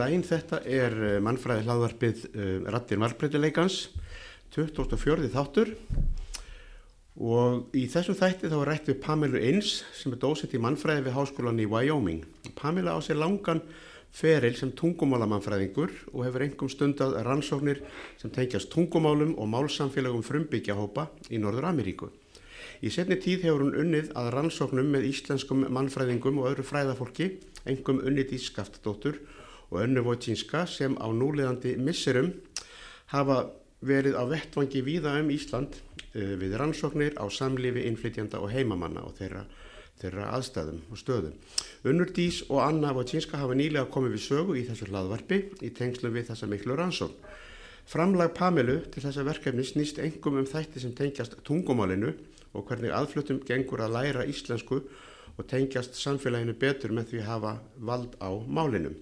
Daginn, þetta er uh, mannfræði hlaðvarpið uh, Rattir Marbreytileikans, 2004. þáttur og í þessum þætti þá er rætt við Pamelu Inns sem er dósett í mannfræði við háskólan í Wyoming. Pamela á sér langan feril sem tungumálamannfræðingur og hefur engum stundað rannsóknir sem tengjast tungumálum og málsamfélagum frumbyggjahópa í Norður Ameríku. Í setni tíð hefur hún unnið að rannsóknum með íslenskum mannfræðingum og öðru fræðafólki, engum unnið í skaftdóttur og önnu Vojtínska sem á núleðandi misserum hafa verið á vettvangi víða um Ísland uh, við rannsóknir á samlifi innflytjanda og heimamanna og þeirra, þeirra aðstæðum og stöðum. Unnur Dís og Anna Vojtínska hafa nýlega komið við sögu í þessu hlaðvarpi í tengslum við þessa miklu rannsókn. Framlag Pamelu til þessa verkefni snýst engum um þætti sem tengjast tungumálinu og hvernig aðflutum gengur að læra íslensku og tengjast samfélaginu betur með því að hafa vald á málinum.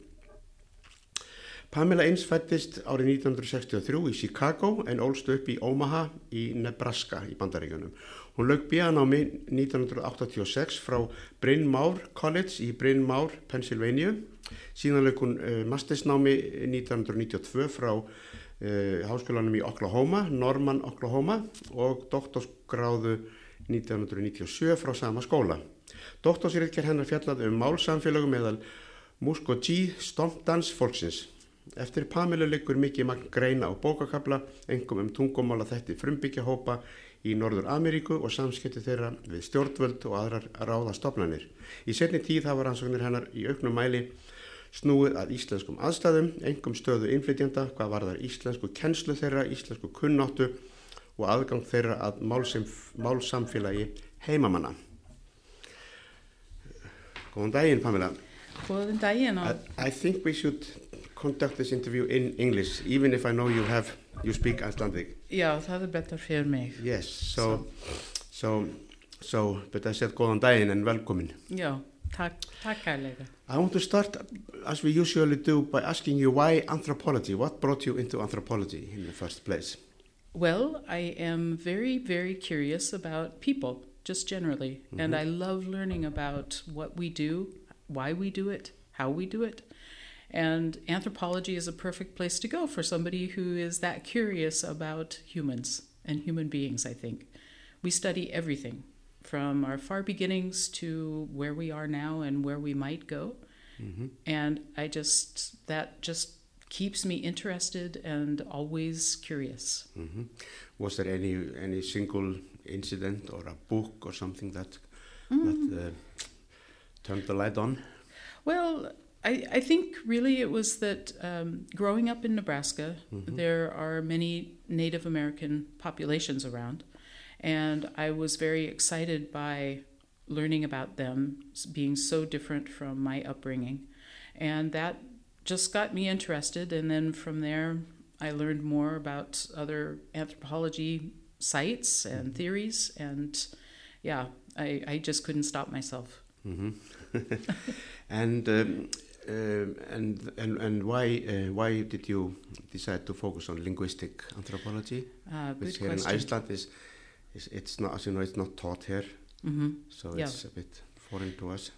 Pamela Inns fættist árið 1963 í Chicago en ólst upp í Omaha í Nebraska í bandaríkunum. Hún lög bíanámi 1986 frá Bryn Mawr College í Bryn Mawr, Pennsylvania. Síðan lög hún uh, mastersnámi 1992 frá uh, háskólanum í Oklahoma, Norman, Oklahoma og doktorsgráðu 1997 frá sama skóla. Doktorsriðker hennar fjallaði um málsamfélögum meðal Muskogee Stompdans fólksins. Eftir Pamela liggur mikið magn greina á bókakabla, engum um tungumála þætti frumbyggjahópa í Norður Ameríku og samskipti þeirra við stjórnvöld og aðrar ráðastofnanir. Í setni tíð hafa rannsóknir hennar í auknum mæli snúið að íslenskum aðstæðum, engum stöðu innflytjanda, hvað varðar íslensku kennslu þeirra, íslensku kunnáttu og aðgang þeirra að málsamfélagi heimamanna. Góðan daginn, Pamela. Góðan daginn. I, I think we should conduct this interview in English, even if I know you have, you speak Icelandic. Já, það er betur fyrir mig. Yes, so, so, so, but I said góðan daginn and velkomin. Já, takk, takk kærlega. I want to start, as we usually do, by asking you why anthropology? What brought you into anthropology in the first place? Well, I am very, very curious about people, just generally. Mm -hmm. And I love learning about what we do, why we do it, how we do it. And anthropology is a perfect place to go for somebody who is that curious about humans and human beings, I think. We study everything from our far beginnings to where we are now and where we might go. Mm-hmm. And I just, that just keeps me interested and always curious. Mm-hmm. Was there any, any single incident or a book or something that, mm. that uh, turned the light on? Well, I, I think really it was that um, growing up in Nebraska, mm-hmm. there are many Native American populations around, and I was very excited by learning about them being so different from my upbringing. And that just got me interested, and then from there, I learned more about other anthropology sites and mm-hmm. theories, and yeah, I, I just couldn't stop myself. Mm-hmm. and um, um, and and and why uh, why did you decide to focus on linguistic anthropology? Uh, which here question. in Iceland is, is it's not as you know it's not taught here, mm -hmm. so yeah. it's a bit foreign to us.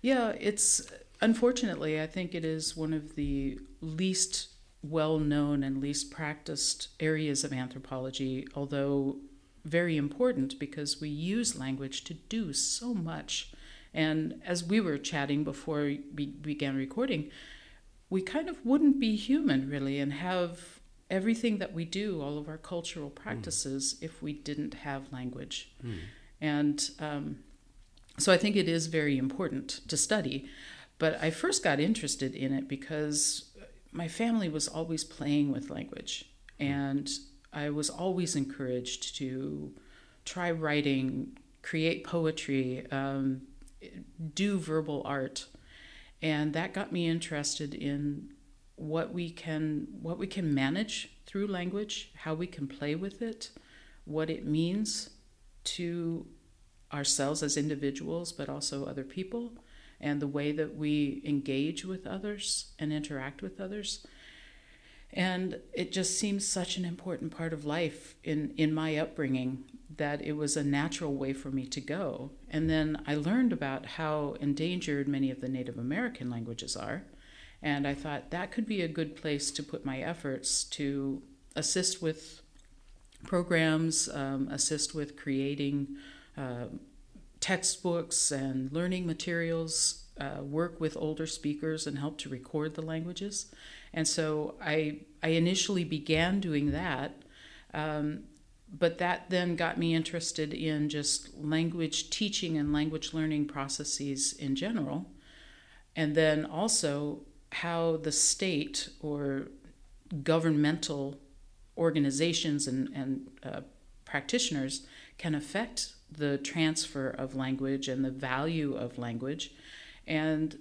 Yeah, it's unfortunately I think it is one of the least well known and least practiced areas of anthropology, although very important because we use language to do so much and as we were chatting before we began recording, we kind of wouldn't be human really and have everything that we do, all of our cultural hmm. practices, mm. if we didn't have language. Mm. And um, so I think it is very important to study. But I first got interested in it because my family was always playing with language. Mm. And I was always encouraged to try writing, create poetry, um, do verbal art. And that got me interested in what we can what we can manage through language how we can play with it what it means to ourselves as individuals but also other people and the way that we engage with others and interact with others. And it just seems such an important part of life in in my upbringing that it was a natural way for me to go. And then I learned about how endangered many of the Native American languages are. And I thought that could be a good place to put my efforts to assist with programs, um, assist with creating uh, textbooks and learning materials, uh, work with older speakers and help to record the languages. And so I, I initially began doing that. Um, but that then got me interested in just language teaching and language learning processes in general. And then also how the state or governmental organizations and, and uh, practitioners can affect the transfer of language and the value of language. And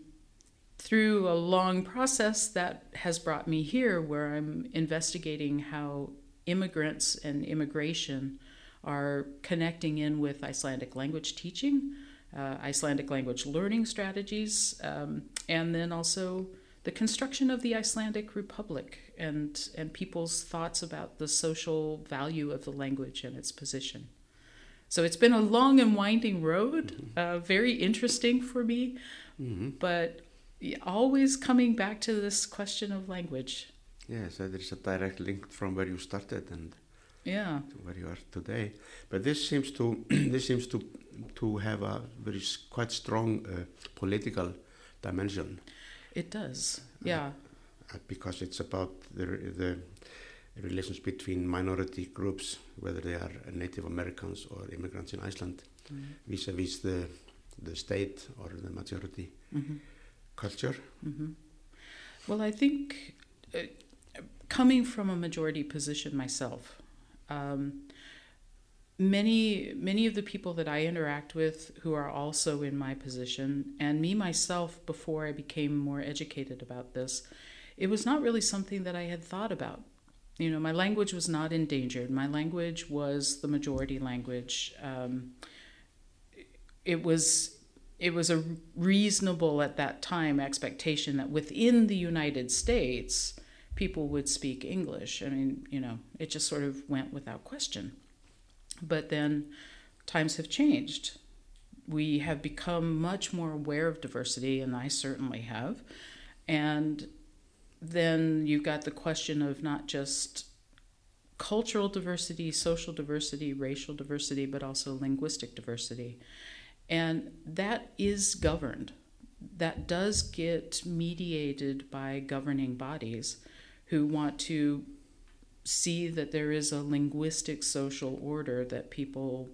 through a long process that has brought me here, where I'm investigating how immigrants and immigration are connecting in with Icelandic language teaching, uh, Icelandic language learning strategies, um, and then also the construction of the Icelandic Republic and, and people's thoughts about the social value of the language and its position. So it's been a long and winding road, mm-hmm. uh, very interesting for me, mm-hmm. but always coming back to this question of language. Yes, so there is a direct link from where you started and yeah. to where you are today. But this seems to this seems to to have a very quite strong uh, political dimension. It does, yeah. Uh, because it's about the the relations between minority groups, whether they are Native Americans or immigrants in Iceland, mm. vis-a-vis the the state or the majority mm -hmm. culture. Mm -hmm. Well, I think. Uh, coming from a majority position myself, um, many many of the people that I interact with who are also in my position, and me myself before I became more educated about this, it was not really something that I had thought about. You know, my language was not endangered. My language was the majority language. Um, it was it was a reasonable at that time expectation that within the United States people would speak English. I mean, you know, it just sort of went without question. But then times have changed. We have become much more aware of diversity, and I certainly have. And then you've got the question of not just cultural diversity, social diversity, racial diversity, but also linguistic diversity. And that is governed. That does get mediated by governing bodies who want to see that there is a linguistic social order that people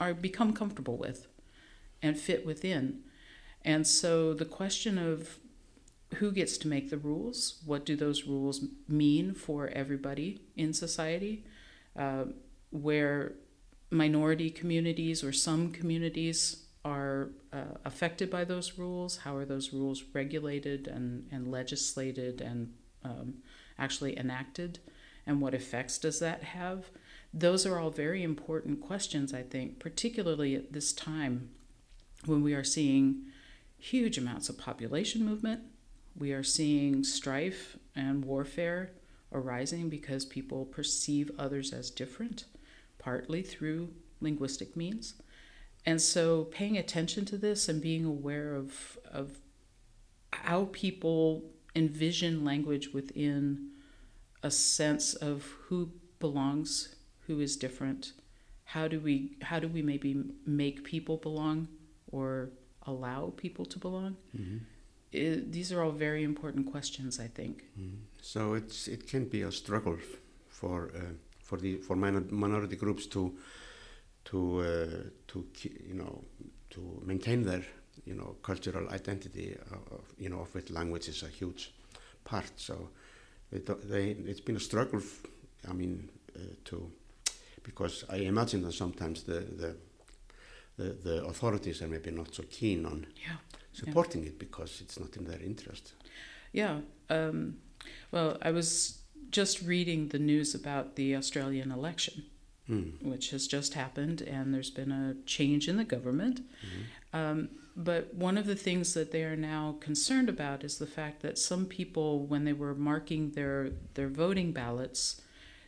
are become comfortable with and fit within. And so the question of who gets to make the rules, what do those rules mean for everybody in society, uh, where minority communities or some communities are uh, affected by those rules? How are those rules regulated and, and legislated and um, actually enacted? And what effects does that have? Those are all very important questions, I think, particularly at this time when we are seeing huge amounts of population movement. We are seeing strife and warfare arising because people perceive others as different, partly through linguistic means. And so paying attention to this and being aware of, of how people envision language within a sense of who belongs, who is different, how do we how do we maybe make people belong or allow people to belong? Mm-hmm. It, these are all very important questions, I think. Mm. So it's it can be a struggle for uh, for the for minor, minority groups to to uh, to you know to maintain their you know cultural identity of, you know of which language is a huge part. So they, they it's been a struggle. I mean uh, to because I imagine that sometimes the the the, the authorities are maybe not so keen on yeah. supporting yeah. it because it's not in their interest. Yeah. Um, well, I was just reading the news about the Australian election mm. which has just happened, and there's been a change in the government. Mm-hmm. Um, but one of the things that they are now concerned about is the fact that some people, when they were marking their, their voting ballots,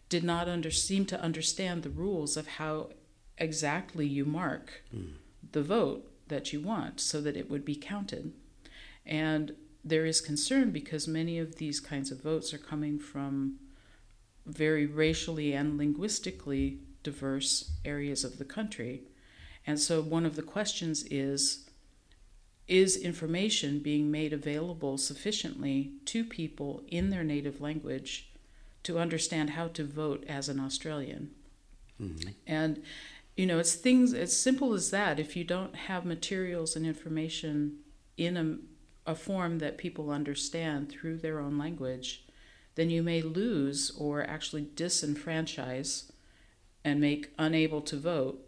did not under, seem to understand the rules of how exactly you mark mm. the vote that you want so that it would be counted. And there is concern because many of these kinds of votes are coming from very racially and linguistically diverse areas of the country. And so one of the questions is is information being made available sufficiently to people in their native language to understand how to vote as an Australian? Mm-hmm. And you know, it's things as simple as that. If you don't have materials and information in a, a form that people understand through their own language, then you may lose or actually disenfranchise and make unable to vote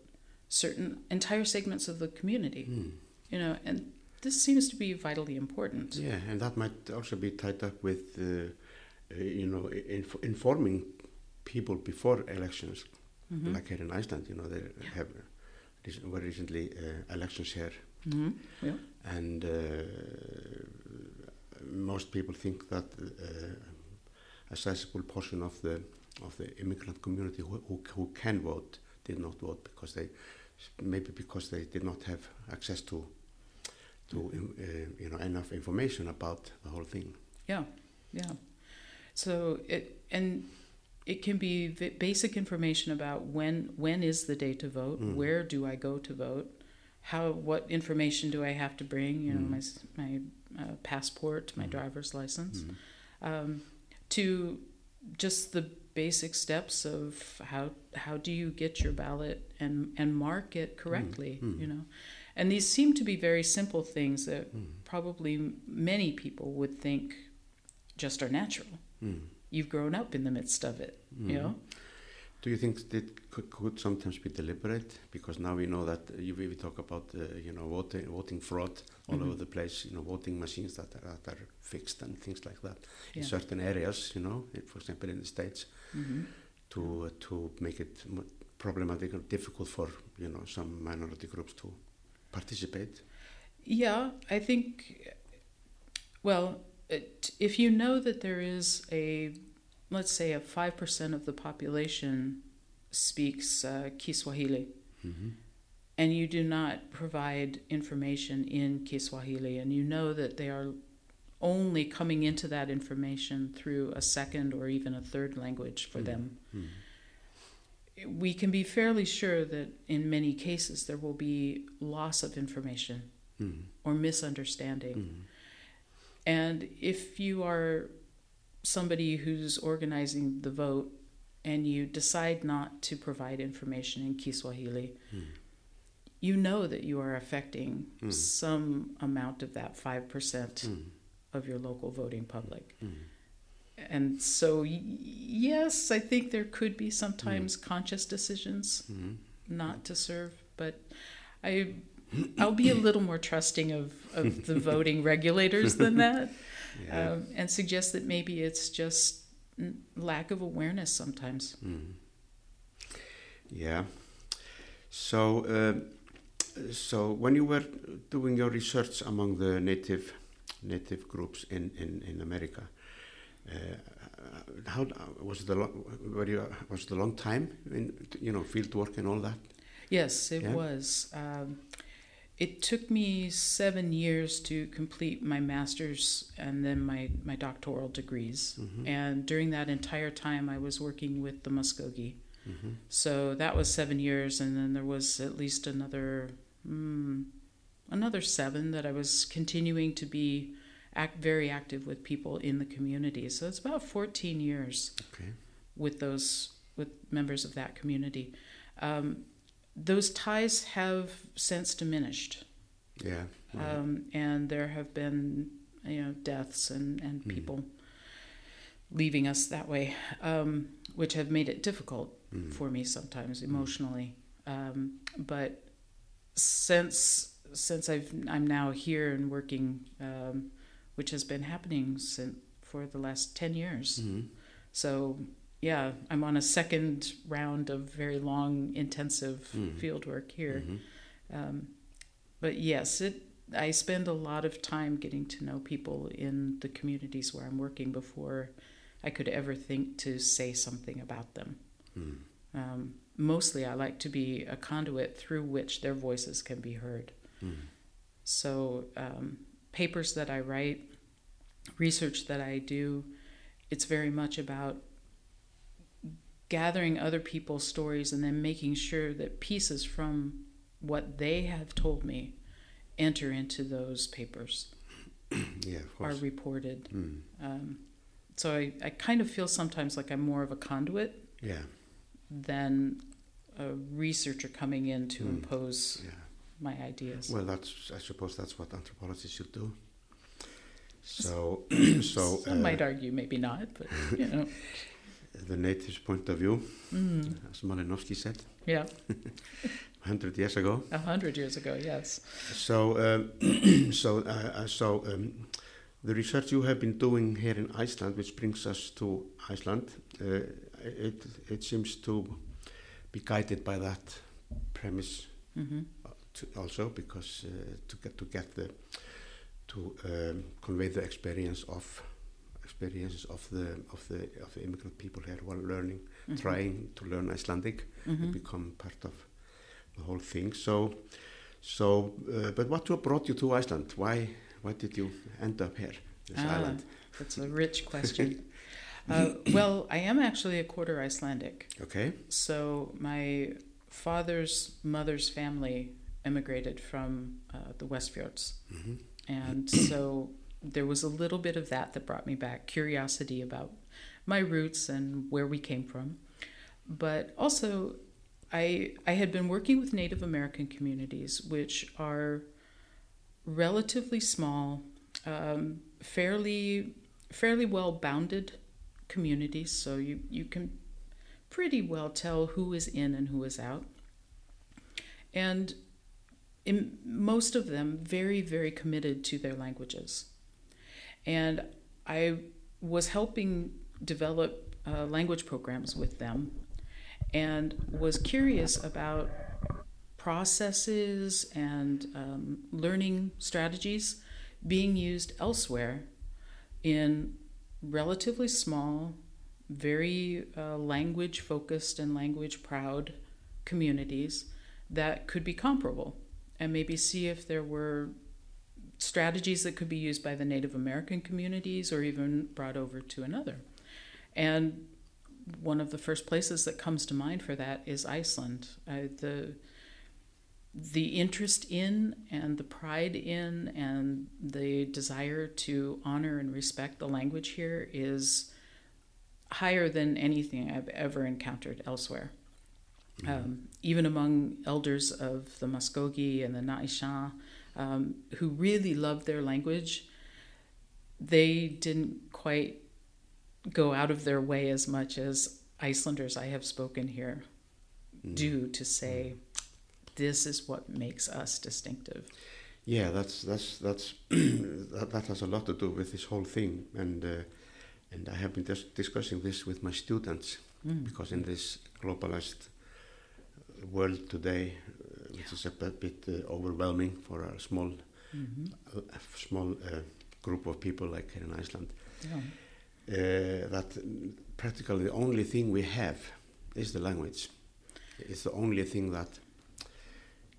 certain entire segments of the community. Mm. You know, and this seems to be vitally important. Yeah, and that might also be tied up with, uh, uh, you know, inf informing people before elections, Mhm. like here in Iceland. You know, they have rec- very recently uh, elections here, Mhm. Yeah. and uh, most people think that uh, a sizable portion of the of the immigrant community who, who, who can vote did not vote because they maybe because they did not have access to to uh, you know enough information about the whole thing. Yeah, yeah. So it and it can be v- basic information about when when is the day to vote, Mm. where do I go to vote, how what information do I have to bring, you know, Mm. my my uh, passport, my Mm. driver's license, Mm. um, to just the basic steps of how how do you get your ballot and and mark it correctly, Mm. you know. And these seem to be very simple things that Mm. probably many people would think just are natural. Mm. You've grown up in the midst of it, Mm. you know? Do you think that could, could sometimes be deliberate? Because now we know that uh, you, we talk about uh, you know voting voting fraud all Mhm. over the place. You know voting machines that are, that are fixed and things like that in certain areas. You know, for example, in the states, hmm to uh, to make it problematic or difficult for you know some minority groups to participate. Yeah, I think, well, it, if you know that there is a, let's say, a 5% of the population speaks uh, Kiswahili, Mm-hmm. and you do not provide information in Kiswahili, and you know that they are only coming into that information through a second or even a third language for Mhm. them, Mm. We can be fairly sure that in many cases there will be loss of information Mm. or misunderstanding. Mm. And if you are somebody who's organizing the vote and you decide not to provide information in Kiswahili, Mm. you know that you are affecting Mm. some amount of that 5% Mm. of your local voting public. Mm. And so, y- yes, I think there could be sometimes conscious decisions Mm. not to serve, but I I'll be a little more trusting of, of the voting regulators than that, Yeah. um, and suggest that maybe it's just lack of awareness sometimes. Mm. Yeah. So, uh, so when you were doing your research among the native native groups in in in America, how was it a long, were you, was it a long time in you know field work and all that? Yes, it Yeah. was. Um, it took me seven years to complete my master's and then my, my doctoral degrees. Mhm. And during that entire time, I was working with the Muskogee. Mhm. So that was seven years, and then there was at least another mm, another seven that I was continuing to be act very active with people in the community. So it's about fourteen years Okay. with those with members of that community. Um, those ties have since diminished, Yeah. yeah. um, and there have been you know deaths and and Mm. people leaving us that way, um, which have made it difficult Mm. for me sometimes emotionally. Um, but since since I've I'm now here and working, um, which has been happening since for the last ten years. Mhm. So yeah, I'm on a second round of very long, intensive Mm. field work here. Mhm. Um, but yes, it. I spend a lot of time getting to know people in the communities where I'm working before I could ever think to say something about them. Mm. Um, mostly, I like to be a conduit through which their voices can be heard. Mm. So, um, papers that I write research that I do, it's very much about gathering other people's stories and then making sure that pieces from what they have told me enter into those papers yeah, of course. are reported. Mm. Um, so I, I kind of feel sometimes like I'm more of a conduit Yeah, than a researcher coming in to Mm. impose yeah. My ideas. Well, that's I suppose that's what anthropologists should do. So, so Some uh, might argue maybe not, but you know, the native's point of view, mm, as Malinowski said yeah, 100 years ago. a hundred years ago, yes. So, um, so, uh, uh, so um, the research you have been doing here in Iceland, which brings us to Iceland, uh, it it seems to be guided by that premise hmm to also because uh, to get to get the to um, convey the experience of experiences of the of the of the immigrant people here while learning Mm-hmm. trying to learn Icelandic hmm and become part of the whole thing so so uh, but what brought you to Iceland why why did you end up here this Ah, island That's a rich question. uh, well, I am actually a quarter Icelandic. okay So my father's mother's family immigrated from uh, the Westfjords. hmm And so there was a little bit of that that brought me back curiosity about my roots and where we came from. But also, I, I had been working with Native American communities, which are relatively small, um, fairly, fairly well bounded communities. So you, you can pretty well tell who is in and who is out. And in most of them very very committed to their languages. And i was helping develop uh, language programs with them and was curious about processes and um, learning strategies being used elsewhere in relatively small very uh, language focused and language proud communities that could be comparable and maybe see if there were strategies that could be used by the Native American communities or even brought over to another. And one of the first places that comes to mind for that is Iceland. Uh, the the interest in and the pride in and the desire to honor and respect the language here is higher than anything I've ever encountered elsewhere um, even among elders of the Muskogee and the Natchez, um, who really loved their language, they didn't quite go out of their way as much as Icelanders I have spoken here do to say, this is what makes us distinctive. Yeah, that's that's that's that, that has a lot to do with this whole thing, and uh, and I have been just discussing this with my students Mm. because in this globalized world today, uh, which is a bit, uh, overwhelming for a small Mhm. uh, small uh, group of people like here in Iceland, Yeah. that practically the only thing we have is the language. It's the only thing that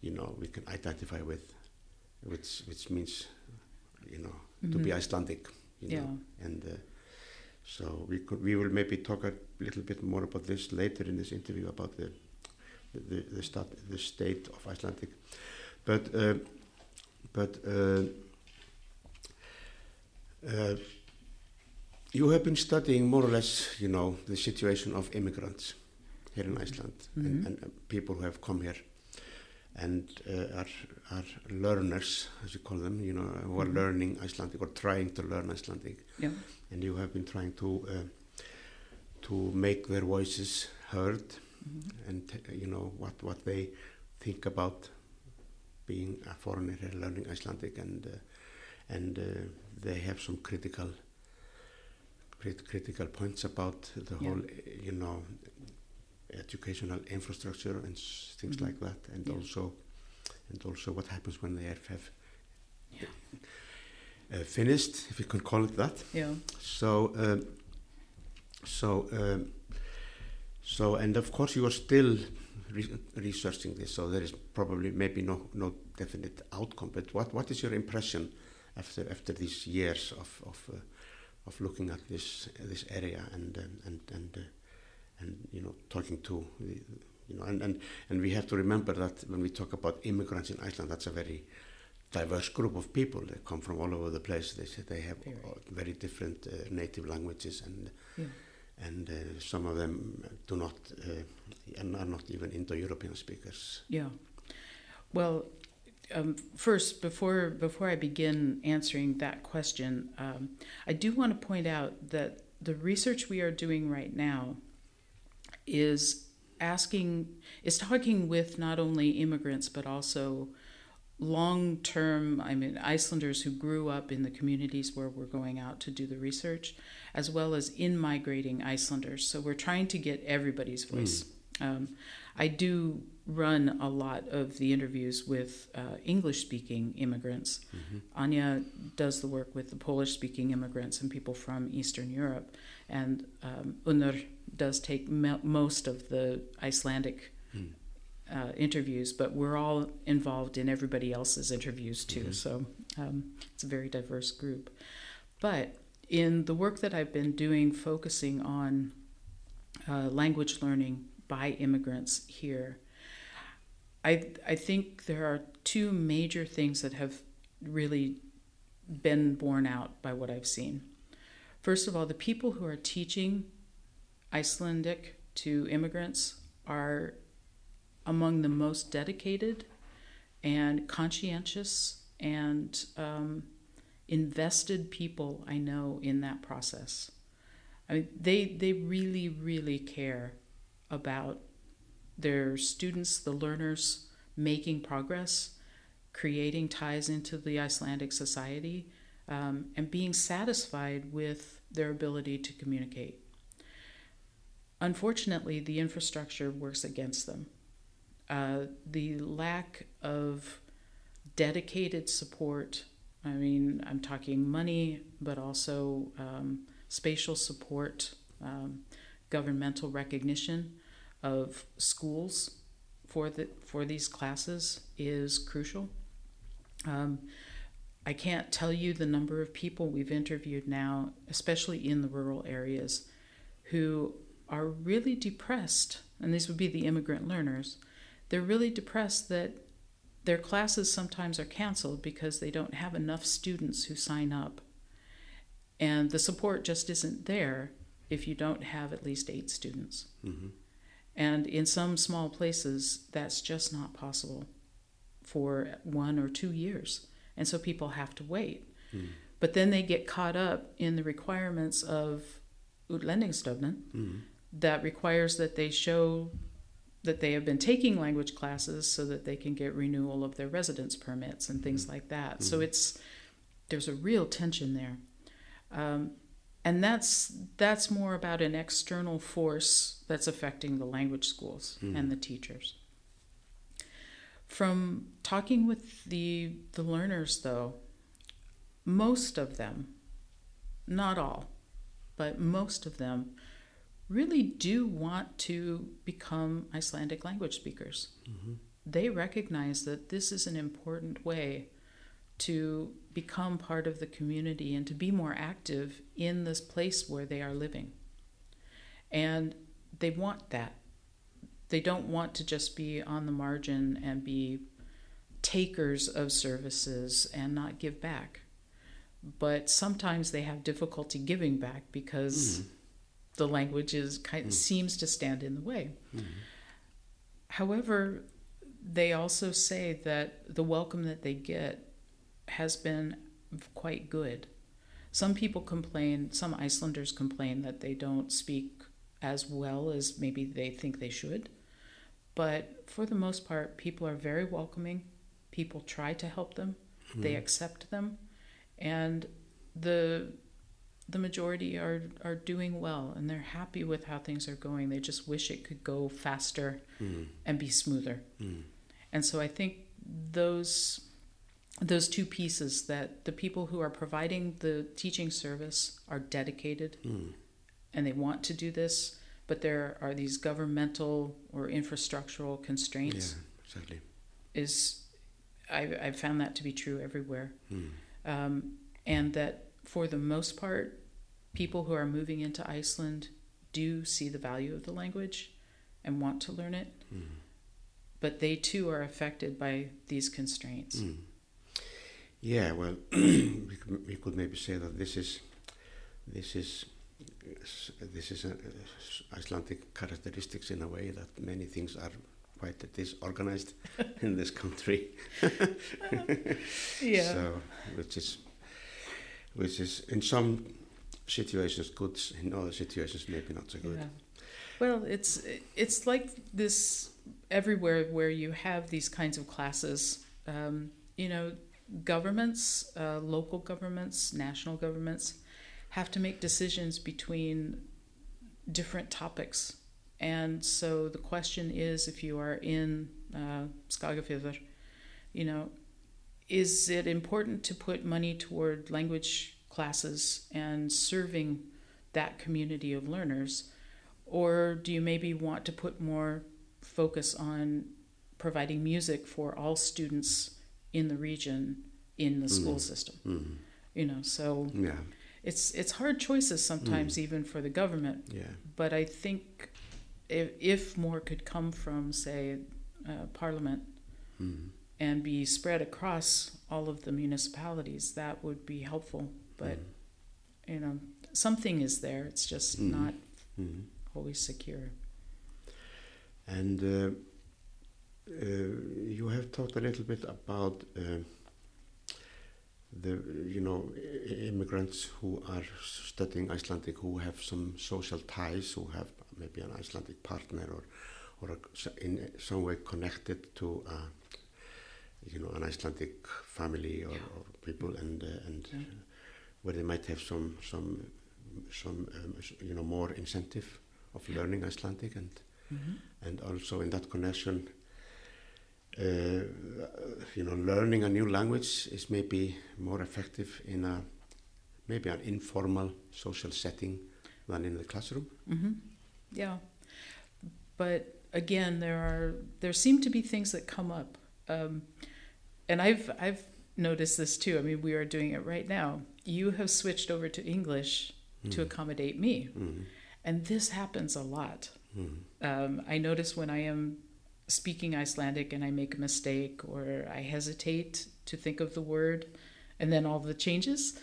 you know we can identify with, which which means you know to be Mhm. Icelandic. You Yeah. know, and uh, so we could we will maybe talk a little bit more about this later in this interview about the the the, stat, the state of Icelandic, but uh, but. Uh, uh, you have been studying more or less, you know, the situation of immigrants here in Iceland Mhm. and, and uh, people who have come here and uh, are, are learners, as you call them, you know, who are Mhm. learning Icelandic or trying to learn Icelandic. Yeah. And you have been trying to uh, to make their voices heard Mhm. and uh, you know what what they think about being a foreigner learning Icelandic and uh, and uh, they have some critical crit- critical points about the Yeah. whole uh, you know educational infrastructure and s- things Mhm. like that and Yeah. also and also what happens when they have, have Yeah. uh, finished if you can call it that Yeah. so, um, so, um, so, and of course, you are still re- researching this. So there is probably maybe no no definite outcome. But what what is your impression after after these years of of uh, of looking at this this area and and and and, uh, and you know talking to the, you know and, and and we have to remember that when we talk about immigrants in Iceland, that's a very diverse group of people. They come from all over the place. They they have Very. very different uh, native languages and Yeah. And uh, some of them do not uh, and are not even Indo-European speakers. Yeah. Well, um, first, before before I begin answering that question, um, I do want to point out that the research we are doing right now is asking is talking with not only immigrants but also long term I mean Icelanders who grew up in the communities where we're going out to do the research as well as in migrating Icelanders. So we're trying to get everybody's voice. Um, I do run a lot of the interviews with uh, English speaking immigrants Anya does the work with the Polish speaking immigrants and people from Eastern Europe. And um, Unnur does take mo- most of the Icelandic uh, interviews, but we're all involved in everybody else's interviews too. So um, it's a very diverse group. But in the work that I've been doing, focusing on uh, language learning by immigrants here, I I think there are two major things that have really been borne out by what I've seen. First of all, the people who are teaching Icelandic to immigrants are among the most dedicated and conscientious and um, invested people I know in that process. I mean, they they really really care about their students, the learners, making progress, creating ties into the Icelandic society, um, and being satisfied with their ability to communicate. Unfortunately, the infrastructure works against them. Uh, the lack of dedicated support, I mean, I'm talking money, but also um, spatial support, um, governmental recognition of schools for, the, for these classes is crucial. Um, I can't tell you the number of people we've interviewed now, especially in the rural areas, who are really depressed, and these would be the immigrant learners. They're really depressed that their classes sometimes are canceled because they don't have enough students who sign up. And the support just isn't there if you don't have at least eight students. hmm And in some small places, that's just not possible for one or two years. And so people have to wait. Mm. But then they get caught up in the requirements of Útlendingastofnun Mm. that requires that they show that they have been taking language classes so that they can get renewal of their residence permits and things mm-hmm. like that. So mm-hmm. it's there's a real tension there, um, and that's that's more about an external force that's affecting the language schools mm-hmm. and the teachers. From talking with the the learners, though, most of them, not all, but most of them really do want to become Icelandic language speakers. Mm-hmm. They recognize that this is an important way to become part of the community and to be more active in this place where they are living. And they want that. They don't want to just be on the margin and be takers of services and not give back. But sometimes they have difficulty giving back because mm-hmm. The language is kind hmm. seems to stand in the way. Hmm. However, they also say that the welcome that they get has been quite good. Some people complain, some Icelanders complain that they don't speak as well as maybe they think they should. But for the most part, people are very welcoming. People try to help them, they hmm. accept them, and the the majority are are doing well and they're happy with how things are going. They just wish it could go faster Mm. and be smoother. Mm. And so I think those those two pieces that the people who are providing the teaching service are dedicated Mm. and they want to do this, but there are these governmental or infrastructural constraints. Yeah, exactly. Is I I've found that to be true everywhere, Mm. um, and that for the most part, people who are moving into Iceland do see the value of the language and want to learn it, Mm. but they too are affected by these constraints. Mm. Yeah, well, we, could, we could maybe say that this is this is this is a, Icelandic characteristics in a way that many things are quite disorganized in this country. Yeah. So, which is which is in some situations good, in other situations maybe not so good. Yeah. Well, it's it's like this everywhere where you have these kinds of classes. Um, you know, governments, uh, local governments, national governments, have to make decisions between different topics. And so the question is, if you are in uh, Skagafjörður, you know, is it important to put money toward language classes and serving that community of learners? Or do you maybe want to put more focus on providing music for all students in the region in the school system? Mm. You know, so Yeah, it's it's hard choices sometimes even for the government. yeah, But I think if, if more could come from, say, uh, Parliament mm. And be spread across all of the municipalities, that would be helpful. But you know, something is there. It's just Mhm. not Mm. always secure. And uh, uh, you have talked a little bit about uh, the, you know, immigrants who are studying Icelandic, who have some social ties, who have maybe an Icelandic partner or, or in some way connected to, uh, you know, an Icelandic family or, or people, and uh, and Yeah. where they might have some some some um, you know more incentive of learning Icelandic and and also in that connection, uh, you know, learning a new language is maybe more effective in a maybe an informal social setting than in the classroom. hmm Yeah, but again, there are there seem to be things that come up, um, and I've I've noticed this too. I mean, we are doing it right now. You have switched over to English to accommodate me, Mm. and this happens a lot. Mm. Um, I notice when I am speaking Icelandic and I make a mistake or I hesitate to think of the word, and then all the changes.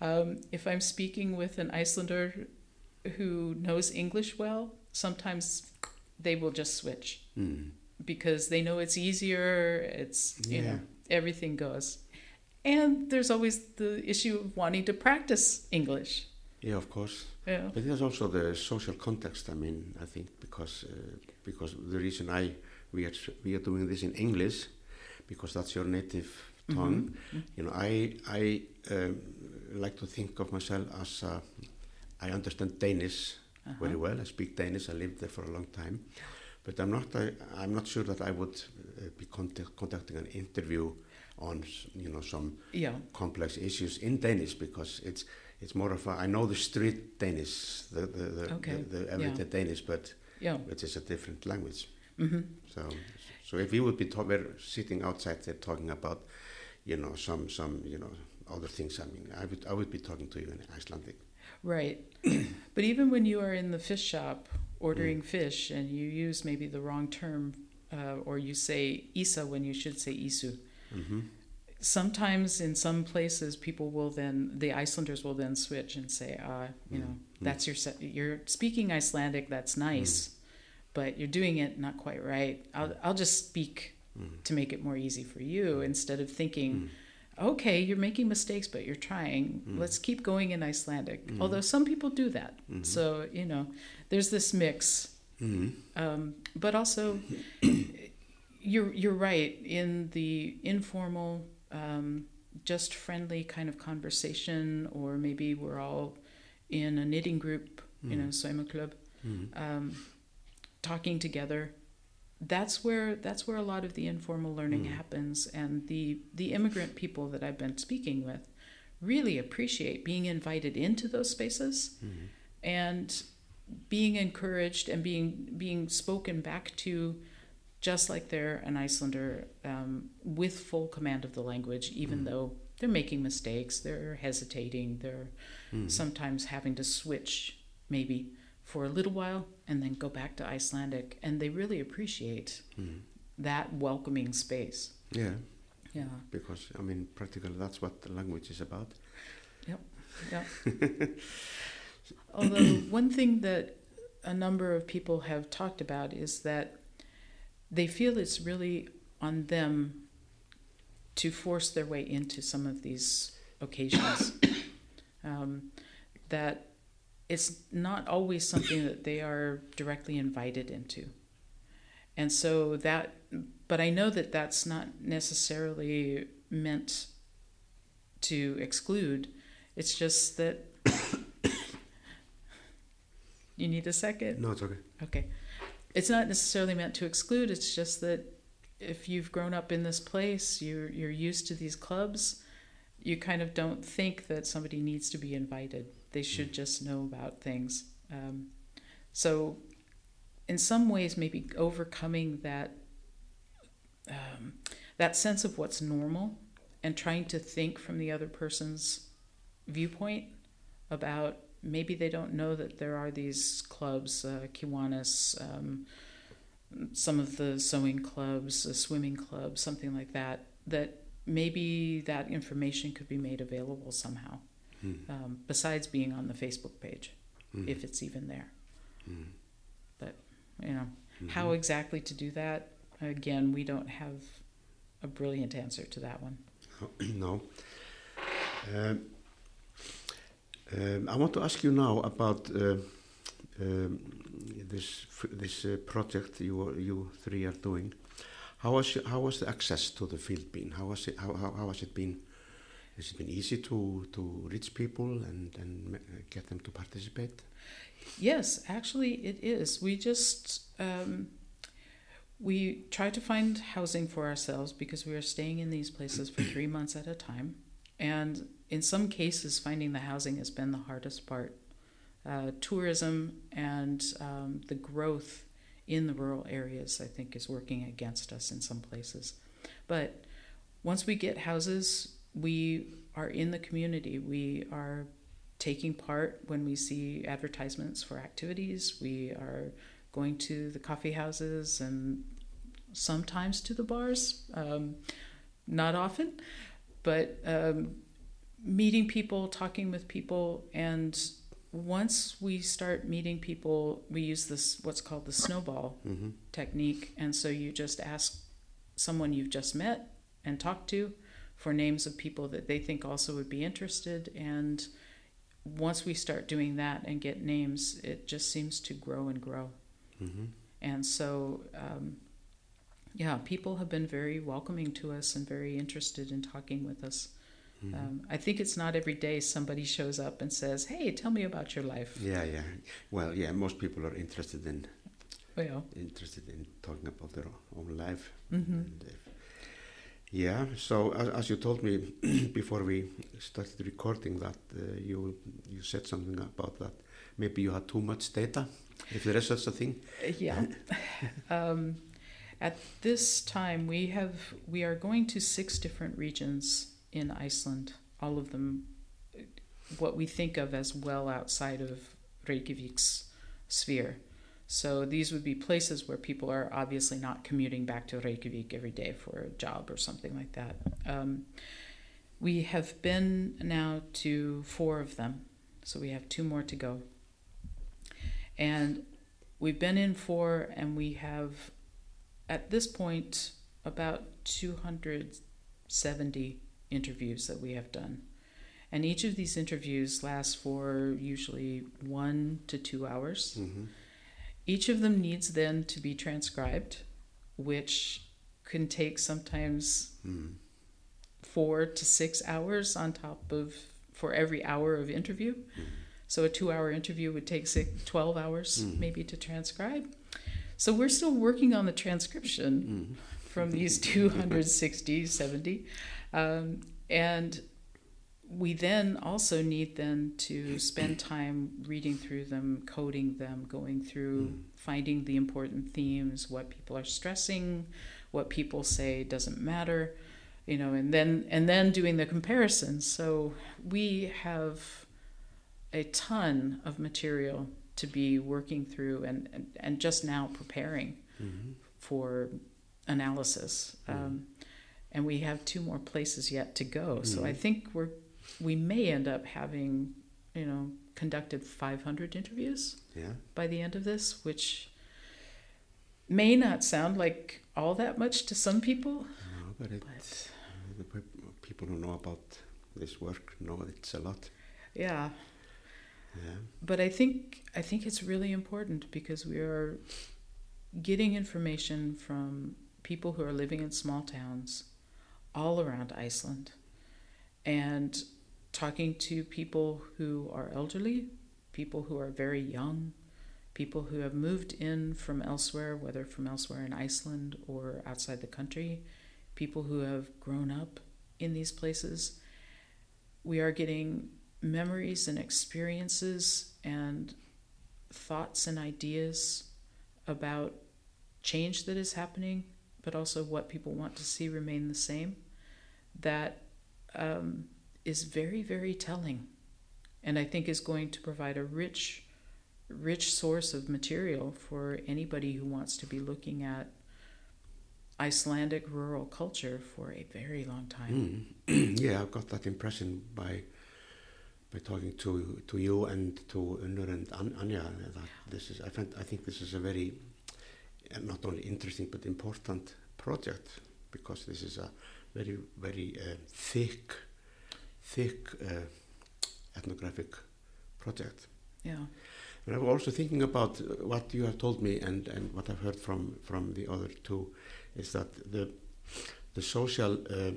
Um, if I'm speaking with an Icelander who knows English well, sometimes they will just switch Mm. because they know it's easier. It's you Yeah. know everything goes, and there's always the issue of wanting to practice English. Yeah, of course. Yeah. But there's also the social context. I mean, I think because uh, because the reason I we are we are doing this in English because that's your native tongue. You know, I I um, like to think of myself as uh, I understand Danish very well. I speak Danish. I lived there for a long time, but I'm not I, I'm not sure that I would uh, be contact, conducting an interview on you know some Yeah. complex issues in Danish because it's it's more of a I know the street Danish, the the, the, Okay, the, the everyday Danish, but Yeah. it is a different language. hmm So so if we would be talk, we're sitting outside there talking about you know some some you know other things. I mean, I would I would be talking to you in Icelandic. Right. but even when you are in the fish shop ordering fish and you use maybe the wrong term uh, or you say isa when you should say isu, hmm sometimes in some places people will then, the Icelanders will then switch and say, uh, you know, mm-hmm. that's your, you're speaking Icelandic, that's mm-hmm. nice, but you're doing it not quite right. I'll, mm. I'll just speak mm. to make it more easy for you mm. instead of thinking, okay, you're making mistakes, but you're trying. Let's keep going in Icelandic. Mm-hmm. Although some people do that. So, you know, there's this mix. Um, but also, you're, you're right. In the informal, um, just friendly kind of conversation, or maybe we're all in a knitting group, you know, Soima Club, um, talking together that's where that's where a lot of the informal learning happens. And the the immigrant people that I've been speaking with really appreciate being invited into those spaces and being encouraged and being being spoken back to just like they're an Icelander um, with full command of the language even though they're making mistakes, they're hesitating, they're Mm. sometimes having to switch maybe for a little while and then go back to Icelandic, and they really appreciate Mm. that welcoming space. Yeah, Yeah, because I mean, practically that's what the language is about. Yep. Yeah. Although one thing that a number of people have talked about is that they feel it's really on them to force their way into some of these occasions. um, that it's not always something that they are directly invited into. And so that, but I know that that's not necessarily meant to exclude. It's just that. you need a second? No, it's okay. Okay. It's not necessarily meant to exclude, it's just that if you've grown up in this place, you're you're used to these clubs, you kind of don't think that somebody needs to be invited. They should just know about things. Um, so, in some ways, maybe overcoming that um, that sense of what's normal and trying to think from the other person's viewpoint about maybe they don't know that there are these clubs, uh, Kiwanis, um, some of the sewing clubs, a swimming club, something like that, that maybe that information could be made available somehow, Mm. um, besides being on the Facebook page, Mm. if it's even there. Mm. But, you know, Mhm. how exactly to do that, again, we don't have a brilliant answer to that one. no. Um, um, I want to ask you now about uh, um, this this uh, project you you three are doing. How was how was the access to the field been? How was it how, how, how has it been? Has it been easy to, to reach people and, and get them to participate? Yes, actually, it is. We just um, we try to find housing for ourselves because we are staying in these places for three months at a time, and in some cases, finding the housing has been the hardest part. Uh, tourism and um, the growth in the rural areas, I think, is working against us in some places. But once we get houses, we are in the community. We are taking part when we see advertisements for activities. We are going to the coffee houses and sometimes to the bars, um, not often, but um, meeting people, talking with people, and once we start meeting people, we use this what's called the snowball Mm-hmm. technique. And so you just ask someone you've just met and talked to for names of people that they think also would be interested. And once we start doing that and get names, it just seems to grow and grow. Mm-hmm. And so, um, yeah, people have been very welcoming to us and very interested in talking with us. Mm-hmm. Um, I think it's not every day somebody shows up and says, "Hey, tell me about your life." Yeah, yeah. Well, yeah. Most people are interested in Well, interested in talking about their own life. hmm if, yeah, so as, as you told me before we started recording that uh, you you said something about that maybe you had too much data, if there is such a thing. yeah. um, at this time, we have we are going to six different regions in Iceland. All of them, what we think of as well outside of Reykjavik's sphere. So these would be places where people are obviously not commuting back to Reykjavik every day for a job or something like that. Um, we have been now to four of them, so we have two more to go. And we've been in four, and we have, at this point, about 270 interviews that we have done. And each of these interviews lasts for usually one to two hours. Mm-hmm. Each of them needs then to be transcribed, which can take sometimes Mm. four to six hours on top of for every hour of interview. So a two hour interview would take six, 12 hours Mhm. maybe to transcribe. So we're still working on the transcription Mm. from these 260, 70. Um, and we then also need then to spend time reading through them, coding them, going through Mm. finding the important themes, what people are stressing, what people say doesn't matter. you know, and then and then doing the comparisons. So we have a ton of material to be working through and and, and just now preparing Mm-hmm. for analysis. Um, and we have two more places yet to go. So I Mhm. think we're we may end up having, you know, conducted 500 interviews Yeah. by the end of this, which may not sound like all that much to some people, No, but it, but the people who know about this work know it's a lot. yeah. Yeah. But I think I think it's really important because we are getting information from people who are living in small towns all around Iceland and talking to people who are elderly, people who are very young, people who have moved in from elsewhere, whether from elsewhere in Iceland or outside the country, people who have grown up in these places. We are getting memories and experiences and thoughts and ideas about change that is happening, but also what people want to see remain the same. That um, is very, very telling, and I think is going to provide a rich, rich source of material for anybody who wants to be looking at Icelandic rural culture for a very long time. Mm. yeah, I've got that impression by by talking to to you and to Unnur and An- Anja that this is I find I think this is a very not only interesting but important project because this is a very very uh, thick thick uh, ethnographic project. Yeah. And I was also thinking about uh, what you have told me and, and what I've heard from, from the other two is that the the social uh,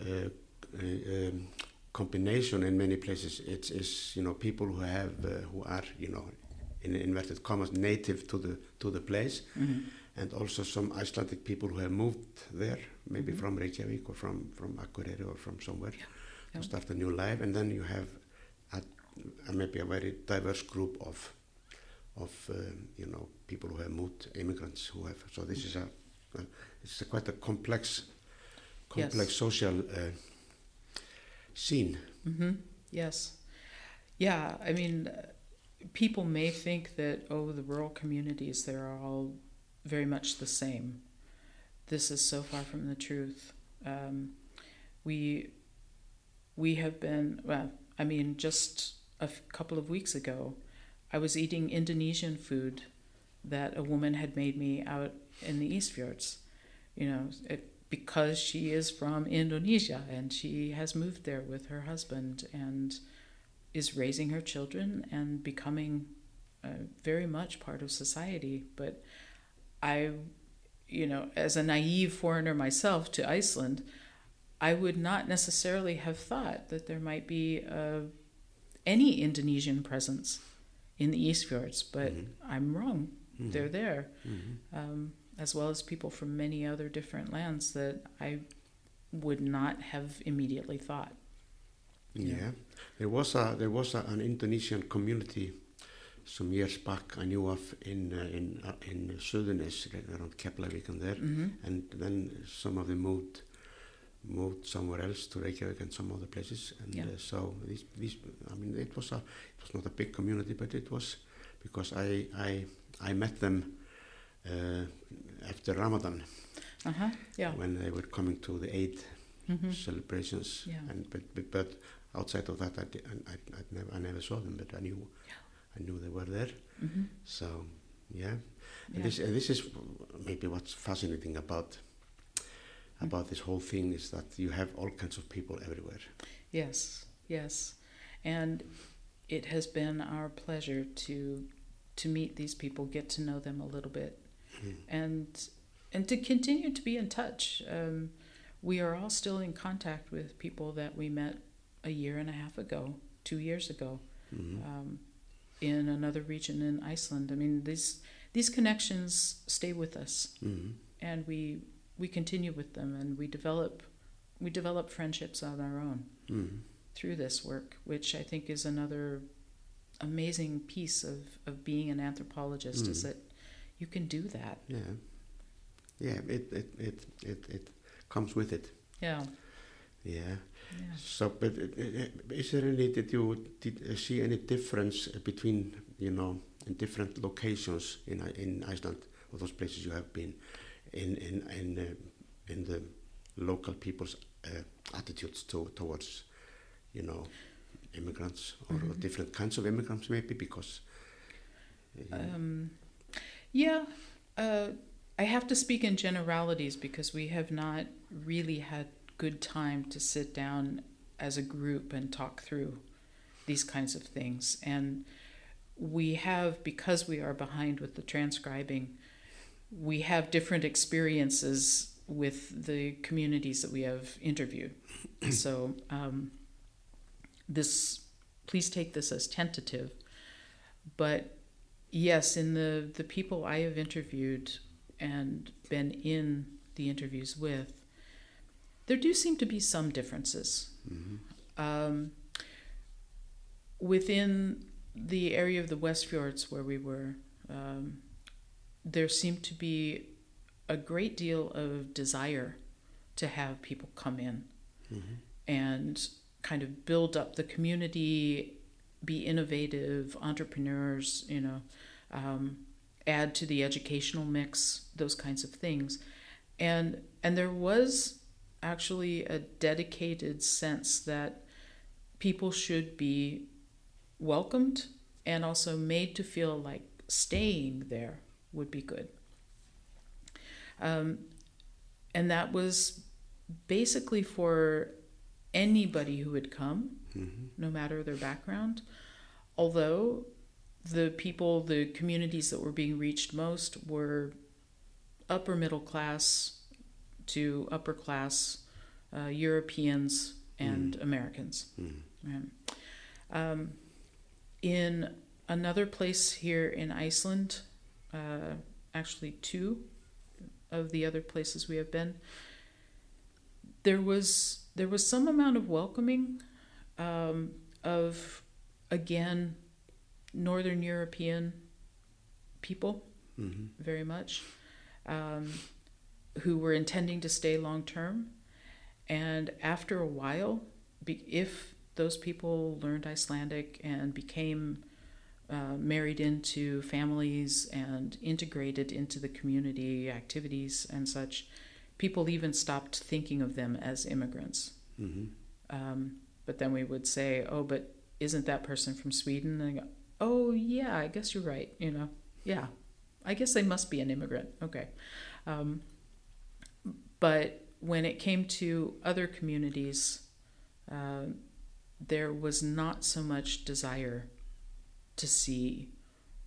uh, uh, um, combination in many places it's is you know people who have uh, who are you know in inverted commas native to the to the place Mhm. and also some Icelandic people who have moved there maybe Mhm. from Reykjavik or from from Akureyri or from somewhere Yeah. to start a new life and then you have a, a maybe a very diverse group of of um, you know people who have moved immigrants who have so this is a, a it's a quite a complex complex Yes. social uh, scene hmm Yes. Yeah, I mean, uh, people may think that, oh, the rural communities, they're all very much the same. This is so far from the truth. Um, we, we have been, well, I mean, just a f- couple of weeks ago, I was eating Indonesian food that a woman had made me out in the East Fjords. You know, it, because she is from Indonesia and she has moved there with her husband and is raising her children and becoming uh, very much part of society. But I, you know, as a naive foreigner myself to Iceland, I would not necessarily have thought that there might be uh, any Indonesian presence in the East Fjords, but Mhm. I'm wrong. Mhm. They're there Mhm. um, as well as people from many other different lands that I would not have immediately thought. Yeah. Yeah. there was a there was a, an Indonesian community some years back I knew of in uh, in uh, in Suðurnes around Keflavik and there, hmm and then some of them moved moved somewhere else to Reykjavik and some other places, and Yeah. uh, so these these I mean it was a it was not a big community, but it was because I I I met them uh, after Ramadan Uh huh. Yeah. when they were coming to the Eid hmm celebrations, Yeah. and but, but outside of that I, I, I, I never I never saw them, but I knew I knew they were there. hmm So yeah, and Yeah. this and this is maybe what's fascinating about about this whole thing is that you have all kinds of people everywhere. Yes. Yes. And it has been our pleasure to to meet these people, get to know them a little bit, Mm. and and to continue to be in touch. Um, we are all still in contact with people that we met a year and a half ago, two years ago. Mhm. um, in another region in Iceland. I mean, these these connections stay with us, Mhm. and we we continue with them, and we develop we develop friendships on our own Mhm. through this work, which I think is another amazing piece of of being an anthropologist. Is Mm. that you can do that? Yeah, yeah. It it it it it comes with it. Yeah. Yeah. Yeah. So, but uh, uh, is there any, did you did, uh, see any difference between, you know, in different locations in, in Iceland or those places you have been in, in, in, uh, in the local people's uh, attitudes to, towards, you know, immigrants or, or Mhm. different kinds of immigrants maybe because, uh, Um, yeah, uh, I have to speak in generalities because we have not really had good time to sit down as a group and talk through these kinds of things. And we have, because we are behind with the transcribing, we have different experiences with the communities that we have interviewed. so, um, this, please take this as tentative, but yes, in the, the people I have interviewed and been in the interviews with, there do seem to be some differences. mhm. Um, within the area of the West Fjords where we were, um, there seemed to be a great deal of desire to have people come in Mhm. and kind of build up the community, be innovative entrepreneurs, you know, um, add to the educational mix, those kinds of things, and and there was actually a dedicated sense that people should be welcomed and also made to feel like staying there would be good. Um, and that was basically for anybody who would come, Mhm. no matter their background. Although the people, the communities that were being reached most were upper middle class to upper class uh, Europeans and Americans. Mhm. Right. Um, in another place here in Iceland, uh, actually two of the other places we have been, there was there was some amount of welcoming um, of again Northern European people Mhm. very much, um, who were intending to stay long term. And after a while, be, if those people learned Icelandic and became uh, married into families and integrated into the community activities and such, people even stopped thinking of them as immigrants. Mhm. Um, but then we would say, "Oh, but isn't that person from Sweden?" And go, "Oh, yeah, I guess you're right. You know, yeah, I guess they must be an immigrant." Okay, um, but when it came to other communities, uh, there was not so much desire to see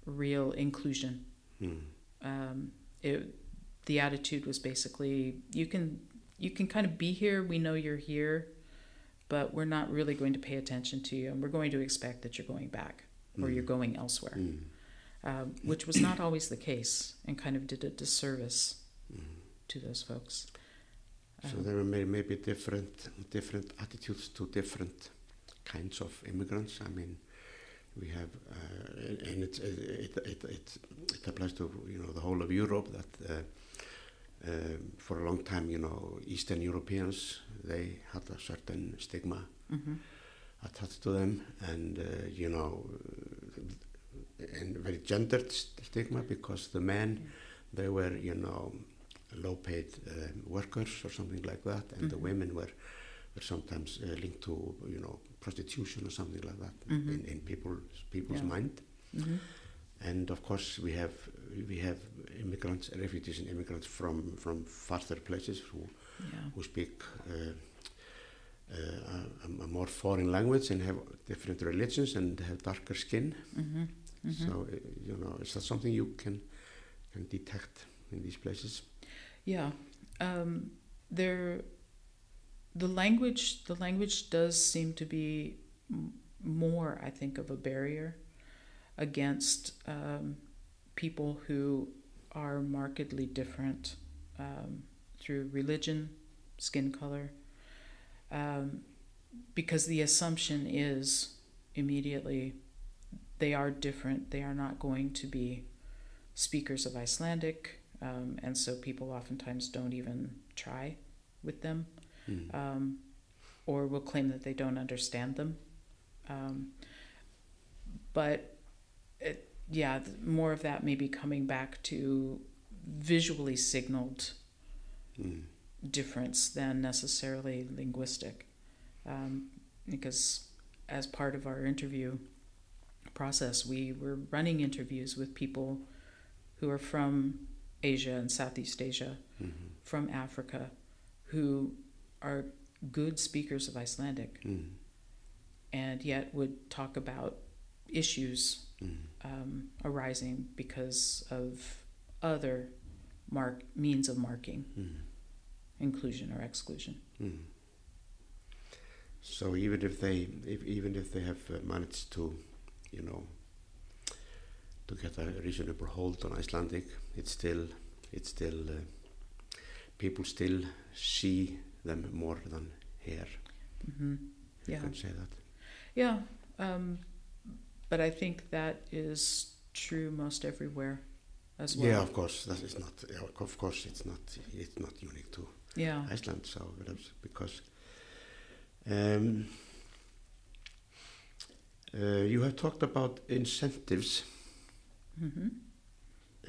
real inclusion. Mhm. Um, it, the attitude was basically, "You can you can kind of be here. We know you're here." but we're not really going to pay attention to you, and we're going to expect that you're going back or you're going elsewhere, Mhm. um, which was not always the case, and kind of did a disservice Mhm. to those folks. So there may, maybe different different attitudes to different kinds of immigrants. I mean, we have, uh, and- it, it, it, it applies to you know the whole of Europe that uh, uh, for a long time you know Eastern Europeans they had a certain stigma mhm, attached to them, and uh, you know, and very gendered stigma because the men they were you know low-paid um, workers or something like that, and the Mhm. women were were sometimes uh, linked to you know prostitution or something like that Mhm. in, in people's people's Yeah. mind. mhm, And of course, we have we have immigrants, refugees, and immigrants from from farther places who yeah, who speak uh, uh, a, a more foreign language and have different religions and have darker skin. mhm, mhm. So uh, you know, is that something you can can detect in these places? Yeah, um, there. The language, the language does seem to be more, I think, of a barrier against um, people who are markedly different um, through religion, skin color, um, because the assumption is immediately they are different. They are not going to be speakers of Icelandic, um, and so people oftentimes don't even try with them, Mm. um, or will claim that they don't understand them. Um, but it, yeah, more of that may be coming back to visually signaled Mm. difference than necessarily linguistic. Um, because as part of our interview process, we were running interviews with people who are from Asia and Southeast Asia, Mhm. from Africa, who are good speakers of Icelandic Mm. and yet would talk about issues Mm. um, arising because of other mark means of marking Mm. inclusion or exclusion. So even if they, if, even if they have uh, managed to, you know, to get a reasonable hold on Icelandic, it's still, it's still, uh, people still see them more than here. hmm You Yeah. can say that. Yeah, um, but I think that is true most everywhere as well. Yeah, of course. That is not. Of course, it's not. It's not unique to Yeah. Iceland. So that's because um, uh, you have talked about incentives hmm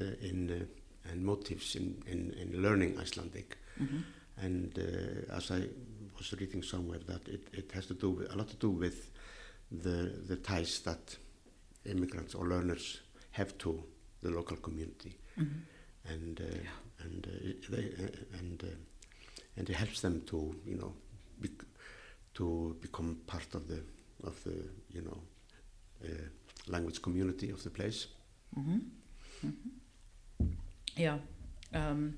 uh, in uh, and motives in, in, in learning Icelandic, hmm and uh, as I was reading somewhere that it, it has to do with, a lot to do with the the ties that immigrants or learners have to the local community. hmm and uh, Yeah. and uh, it- they uh, and uh, and it helps them to you know bec- to become part of the of the you know uh, language community of the place. Hmm hmm Yeah. Um,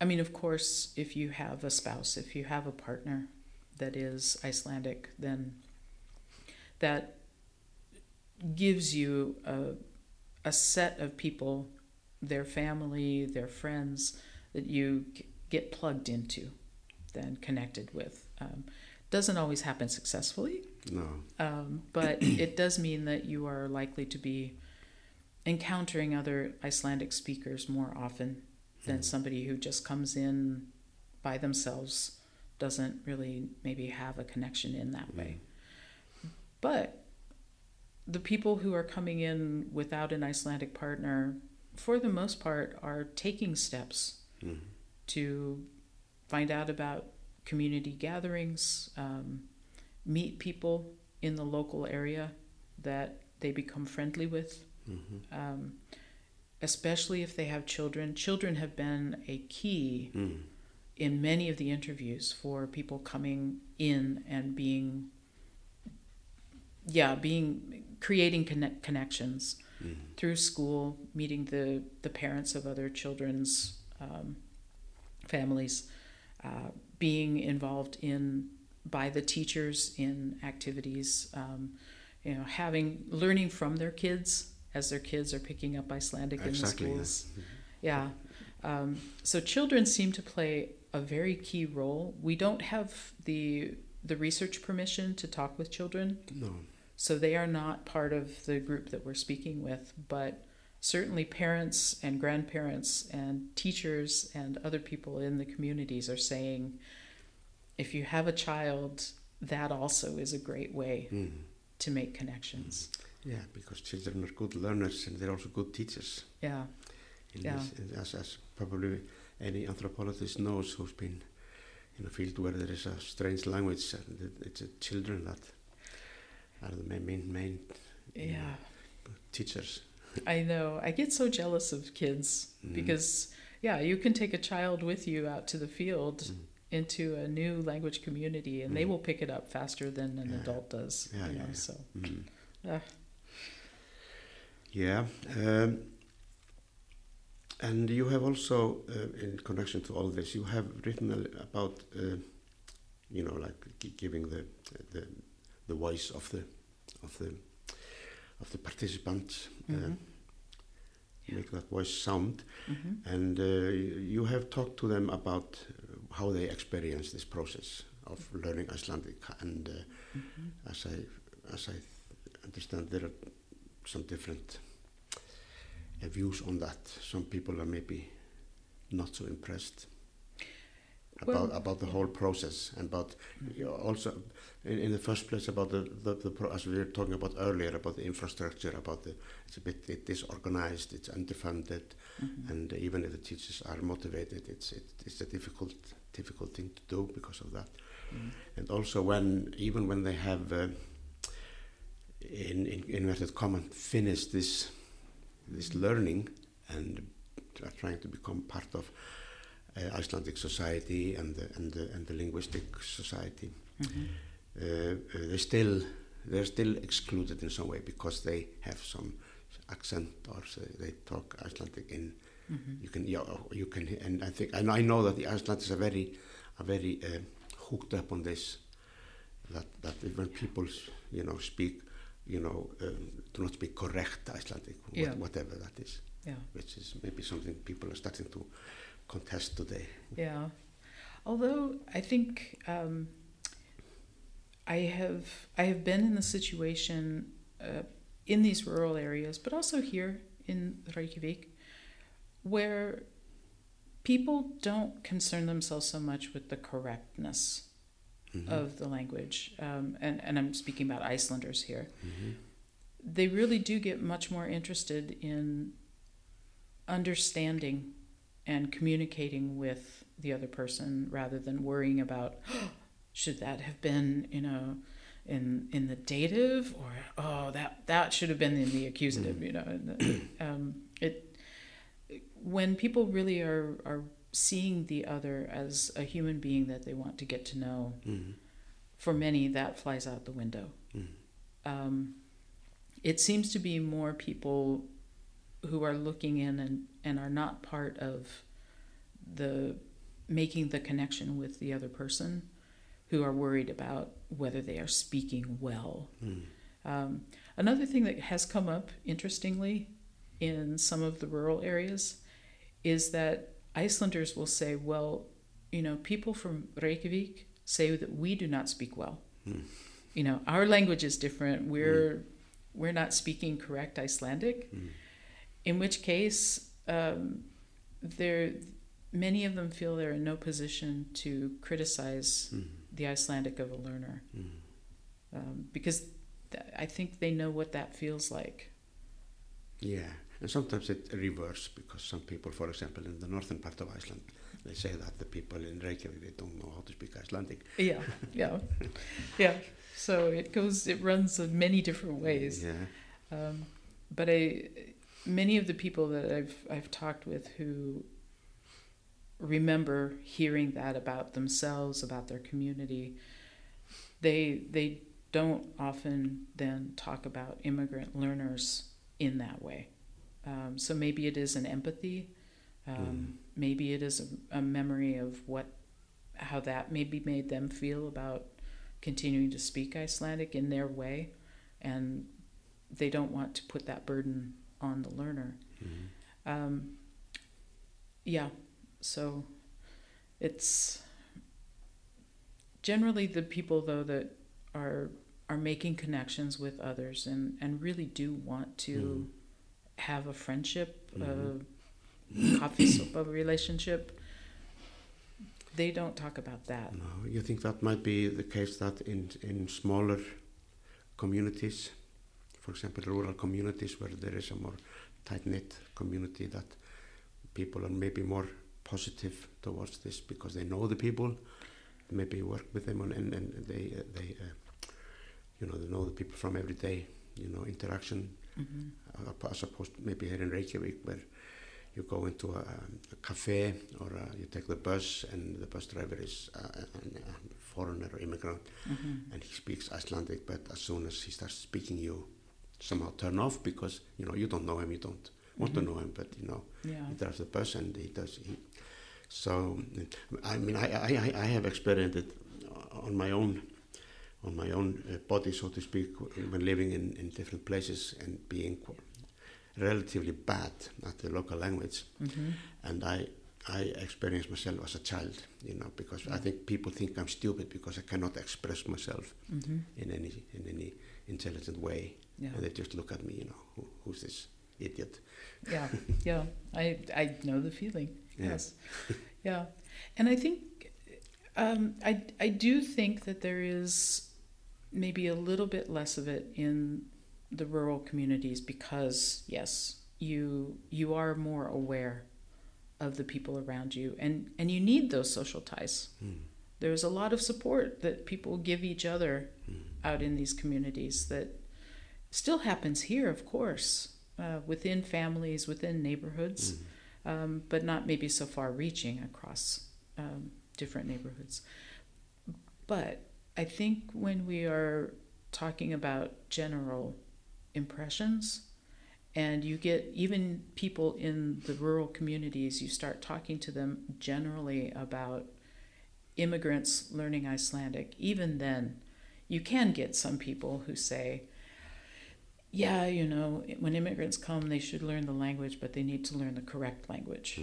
I mean, of course, if you have a spouse, if you have a partner that is Icelandic, then that gives you a, a set of people, their family, their friends, that you get plugged into, then connected with. Um, doesn't always happen successfully, No, um, but it does mean that you are likely to be encountering other Icelandic speakers more often than somebody who just comes in by themselves, doesn't really maybe have a connection in that way. But the people who are coming in without an Icelandic partner, for the most part, are taking steps Mhm. to find out about community gatherings, um, meet people in the local area that they become friendly with, Mhm. um, especially if they have children. Children have been a key Mm. in many of the interviews for people coming in and being, yeah, being creating connect, connections Mhm. through school, meeting the, the parents of other children's um, families, uh, being involved in by the teachers in activities, um, you know, having learning from their kids as their kids are picking up Icelandic Exactly, in the schools. Yeah. Um, so children seem to play a very key role. We don't have the the research permission to talk with children, No. so they are not part of the group that we're speaking with, but certainly parents and grandparents and teachers and other people in the communities are saying if you have a child, that also is a great way Mm. to make connections. Yeah, because children are good learners and they're also good teachers. Yeah. In Yeah. this, as, as probably any anthropologist knows who's been in a field where there is a strange language, and it's the children that are the main, main, you know, teachers. I know. I get so jealous of kids Mhm. because yeah, you can take a child with you out to the field Mm. into a new language community and they Mm. will pick it up faster than an Yeah. adult does. Yeah, you yeah, know, yeah. so Mm. Ah. Yeah, um, and you have also, uh, in connection to all this, you have written about, uh, you know, like giving the, the the voice of the of the of the participants, uh, Mhm. Yeah. make that voice sound, Mhm. and uh, you have talked to them about how they experience this process of learning Icelandic, and uh, Mhm. as I as I understand, there are some different views on that. Some people are maybe not so impressed. about Well- about the whole process and about you know, also in, in the first place about the, the, the pro- as we were talking about earlier about the infrastructure about the it's a bit it disorganized it's underfunded Mhm. and even if the teachers are motivated it's it, it's a difficult difficult thing to do because of that Mhm. and also when even when they have uh, in, in inverted comma finished this this learning and are trying to become part of uh, Icelandic society and the, and the, and the linguistic society Mhm. uh, uh, they still they're still excluded in some way because they have some accent or they talk Icelandic in Mhm. you can yeah, you can and I think and I know that the Icelanders are very are very uh, hooked up on this that that when people you know speak you know um, do not speak correct Icelandic what, whatever that is Yeah. which is maybe something people are starting to contest today Yeah. Although I think um, I have I have been in the situation uh, in these rural areas, but also here in Reykjavik, where people don't concern themselves so much with the correctness Mhm. of the language, um, and and I'm speaking about Icelanders here. Mhm. They really do get much more interested in understanding and communicating with the other person rather than worrying about should that have been you know in in the dative or oh that that should have been in the accusative you know um, it when people really are are seeing the other as a human being that they want to get to know Mhm. for many that flies out the window Mhm. um, it seems to be more people who are looking in and, and are not part of the making the connection with the other person who are worried about whether they are speaking well. Mhm. Um, another thing that has come up interestingly in some of the rural areas is that Icelanders will say, well, you know, people from Reykjavik say that we do not speak well. Hmm. You know, our language is different. We're we're not speaking correct Icelandic. Mhm. In which case, um, there many of them feel they're in no position to criticize Mhm. the Icelandic of a learner Mhm. um, because th- I think they know what that feels like. Yeah, and sometimes it reverse because some people, for example, in the northern part of Iceland, they say that the people in Reykjavik they don't know how to speak Icelandic. Yeah, yeah, yeah. So it goes, it runs in many different ways. Yeah. Um, but I, many of the people that I've I've talked with who remember hearing that about themselves, about their community, they they don't often then talk about immigrant learners in that way. Um, so maybe it is an empathy. Um, Maybe it is a, a memory of what how that maybe made them feel about continuing to speak Icelandic in their way, and they don't want to put that burden on the learner. Mhm. Um, yeah, so it's generally the people though that are are making connections with others and and really do want to Mhm. Have a friendship, Mhm. a coffee sopa relationship. They don't talk about that. No, you think that might be the case that in in smaller communities, for example, rural communities where there is a more tight knit community, that people are maybe more positive towards this because they know the people, maybe work with them, on, and and they uh, they uh, you know they know the people from everyday you know interaction hmm uh, as opposed maybe here in Reykjavik where you go into a, a cafe or uh you take the bus and the bus driver is uh, a, a foreigner or immigrant hmm and he speaks Icelandic but as soon as he starts speaking you somehow turn off because you know you don't know him you don't want Mhm. to know him but you know Yeah. he drives the bus and he does he so I mean I, I, I- I have experienced it on my own on my own uh, body so to speak when living in, in different places and being relatively bad at the local language hmm and I I experienced myself as a child you know because I think people think I'm stupid because I cannot express myself hmm in any in any intelligent way Yeah. and they just look at me you know Who, who's this idiot Yeah. Yeah. I I know the feeling. Yeah. Yes. Yeah. And I think Um, I I do think that there is maybe a little bit less of it in the rural communities because yes, you you are more aware of the people around you and and you need those social ties. Mm. There's a lot of support that people give each other Mm. out in these communities that still happens here, of course, uh, within families, within neighborhoods, Mm. um, but not maybe so far reaching across um, different neighborhoods. But I think when we are talking about general impressions, and you get even people in the rural communities, you start talking to them generally about immigrants learning Icelandic, even then, you can get some people who say, yeah, you know, when immigrants come, they should learn the language, but they need to learn the correct language.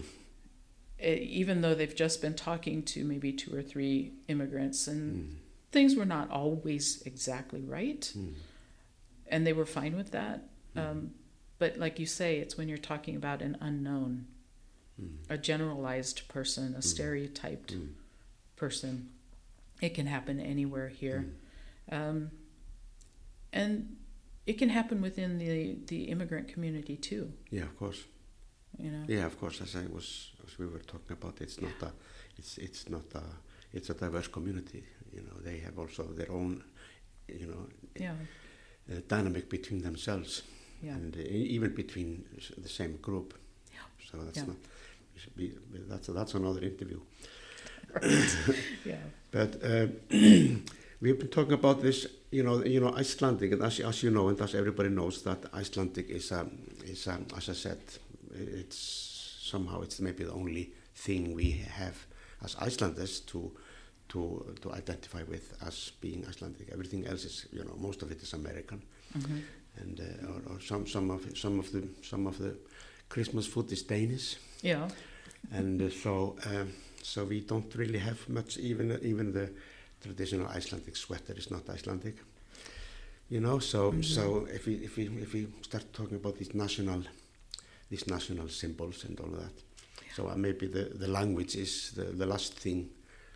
Eh, even though they've just been talking to maybe two or three immigrants, and Mm. Things were not always exactly right, Mm. and they were fine with that. Mm. Um, but like you say, it's when you're talking about an unknown, Mm. a generalized person, a stereotyped Mm. person. It can happen anywhere here. Mm. Um, and it can happen within the, the immigrant community too, Yeah, of course. you know? Yeah, of course. As I was, as we were talking about, it's not a, it's it's not a, it's a diverse community. You know, they have also their own, you know, Yeah, uh, dynamic between themselves, yeah. and uh, even between the same group. So that's not. be- That's that's another interview. yeah. But uh, we've been talking about this, you know, you know, Icelandic, and as, as you know, and as everybody knows, that Icelandic is, a, is a, as I said, it's somehow it's maybe the only thing we have as Icelanders to to to identify with as being Icelandic. Everything else is, you know, most of it is American, hmm and uh, or, or some some of some of the some of the Christmas food is Danish. Yeah, and uh, so um, so we don't really have much even even the traditional Icelandic sweater is not Icelandic. You know so Mhm. so if we if we if we start talking about these national these national symbols and all of that. So uh, maybe the the language is the, the last thing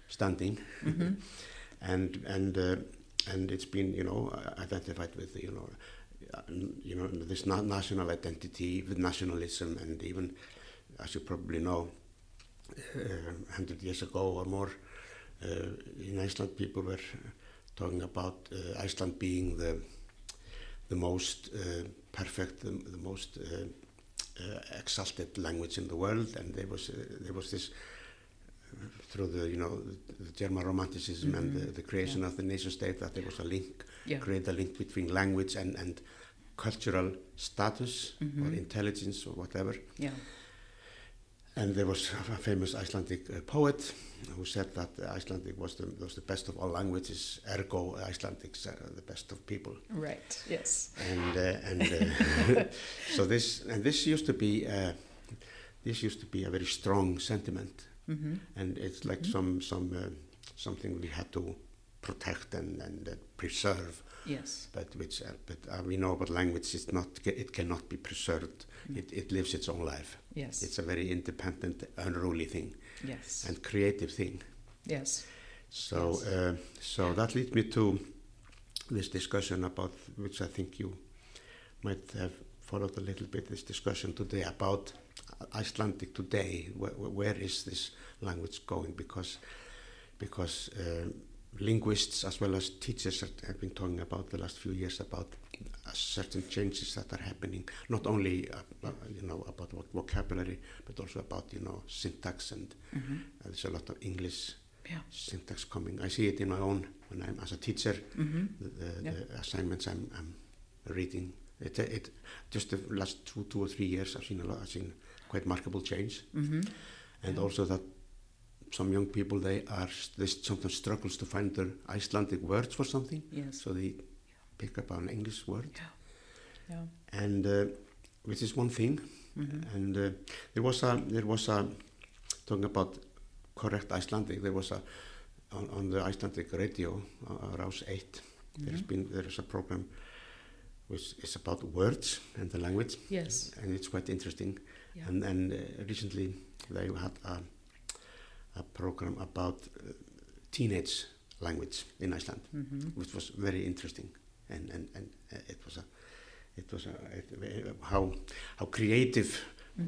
standing hmm and and uh, and it's been you know identified with you know uh, you know this national identity with nationalism and even as you probably know uh, 100 years ago or more uh, in Iceland people were talking about uh, Iceland being the the most uh, perfect the, the most uh, exalted language in the world. And there was there was this through the you know the German romanticism and the, the creation Yeah. of the nation state that there was a link yeah. create a link between language and, and cultural status or Mhm. intelligence or whatever Yeah, and there was a famous Icelandic uh, poet who said that Icelandic was the, was the best of all languages ergo Icelandic's uh, the best of people right. Yes. and uh, and uh, so this and this used to be uh, this used to be a very strong sentiment hmm and it's like Mhm. some some uh, something we had to protect and and uh, preserve Yes. but which uh, but uh, we know about language it's not it cannot be preserved Mm. it, it lives its own life Yes. it's a very independent unruly thing yes. and creative thing yes. so Yes. uh, so that leads me to this discussion about which I think you might have followed a little bit this discussion today about Icelandic today where, where is this language going because because uh, linguists as well as teachers have- been talking about the last few years about certain changes that are happening not only uh, uh, you know about vocabulary but also about you know syntax and hmm uh, there's a lot of English Yeah. syntax coming. I see it in my own when I'm as a teacher. hmm The, the, the assignments I'm, I'm reading. It, it just the last two two or three years I've seen a lot. I've seen quite remarkable change, hmm and Yeah. also that some young people they are they sometimes struggles to find their Icelandic words for something, Yes. so they pick up an English word, Yeah. Yeah. and uh, which is one thing. hmm And uh, there was a there was a talking about correct Icelandic. There was a on, on the Icelandic radio, uh, Rouse Eight. There's Mhm. been there is a program which is about words and the language, Yes. and it's quite interesting. Yeah. And and uh, recently they had a a program about uh, teenage language in Iceland, hmm which was very interesting, and and, and uh, it was a it was a, it, how how creative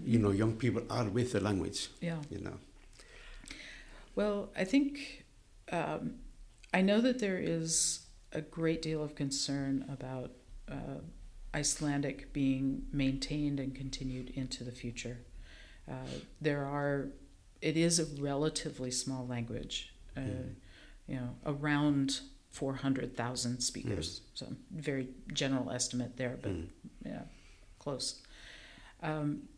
you know young people are with the language, Yeah. you know. Well, I think um, I know that there is a great deal of concern about uh, Icelandic being maintained and continued into the future. Uh, there are, it is a relatively small language, uh, Mm. you know, around 400,000 speakers. So, very general estimate there, but Mm. yeah, close. Um,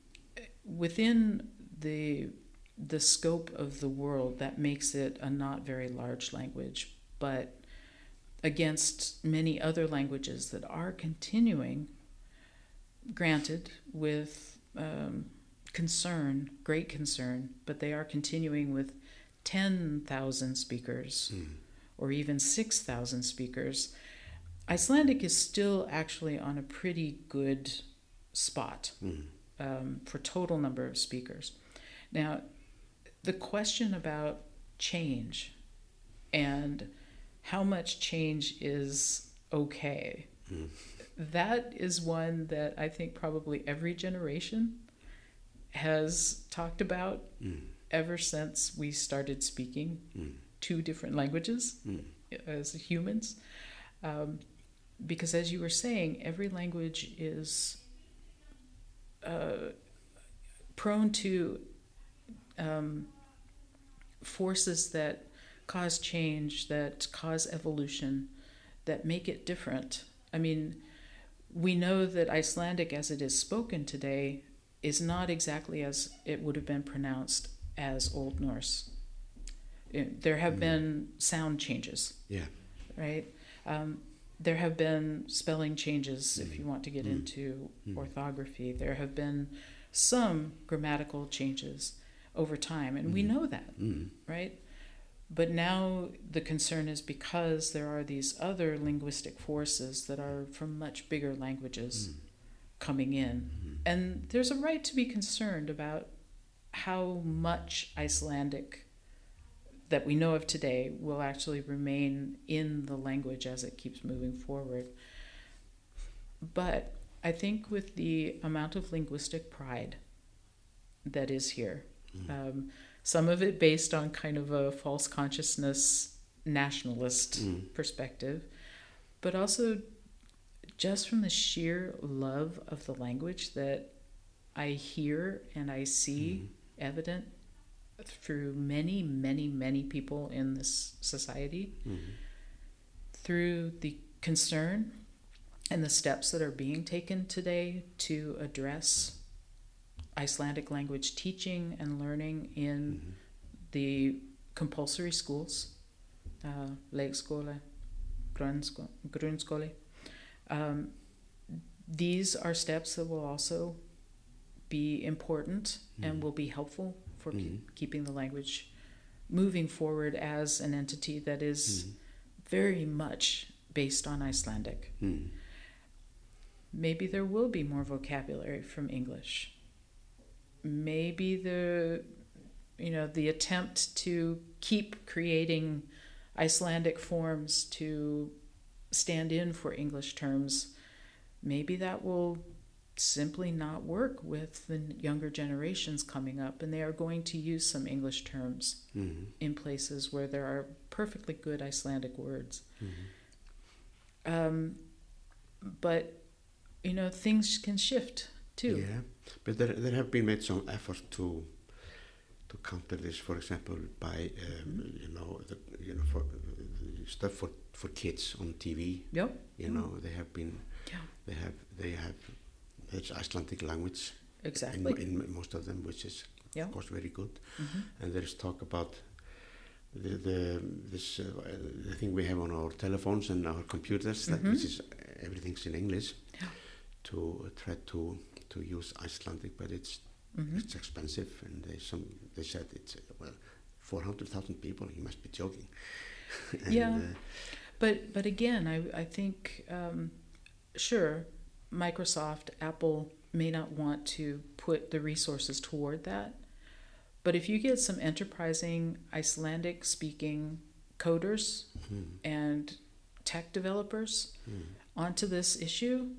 within the the scope of the world, that makes it a not very large language, but against many other languages that are continuing, granted with um, concern, great concern, but they are continuing with 10,000 speakers Mm. or even 6,000 speakers. Icelandic is still actually on a pretty good spot Mm. um, for total number of speakers. Now, the question about change and how much change is okay, Mm. that is one that I think probably every generation has talked about Mm. ever since we started speaking Mm. two different languages Mm. as humans. Um, because as you were saying, every language is uh, prone to um, forces that cause change, that cause evolution, that make it different. I mean, we know that Icelandic, as it is spoken today, is not exactly as it would have been pronounced as Old Norse. There have Mm. been sound changes Yeah. right? Um, there have been spelling changes if Mm. you want to get Mm. into Mm. orthography. There have been some grammatical changes over time, and we Mm. know that, Mm. right? But now the concern is because there are these other linguistic forces that are from much bigger languages Mm. coming in. Mm. And there's a right to be concerned about how much Icelandic that we know of today will actually remain in the language as it keeps moving forward. But I think with the amount of linguistic pride that is here, Mm. um, some of it based on kind of a false consciousness nationalist Mm. perspective, but also just from the sheer love of the language that I hear and I see Mm. evident through many, many, many people in this society, Mm. through the concern and the steps that are being taken today to address Icelandic language teaching and learning in Mm. the compulsory schools, uh, leikskole. Um, these are steps that will also be important and Mm. will be helpful for keep- Mm. keeping the language moving forward as an entity that is Mm. very much based on Icelandic. Mm. Maybe there will be more vocabulary from English. Maybe the you know the attempt to keep creating Icelandic forms to stand in for English terms maybe that will simply not work with the younger generations coming up and they are going to use some English terms Mm. in places where there are perfectly good Icelandic words Mm. um, but you know things can shift too Yeah, but there, there have been made some effort to to counter this, for example, by um, Mm-hmm. you know the, you know for uh, stuff for for kids on TV. Yep. You know they have been Yeah. they have they have it's Icelandic language exactly in, in most of them, which is Yeah. of course very good. Mhm. And there is talk about the, the this uh, the thing we have on our telephones and our computers that Mhm. which is everything's in English. Yeah. To try to to use Icelandic, but it's Mhm. it's expensive, and they some they said it's uh, well four hundred thousand people. You must be joking. and, Yeah. Uh, But but again, I I think um, sure, Microsoft, Apple may not want to put the resources toward that, but if you get some enterprising Icelandic speaking coders and tech developers onto this issue,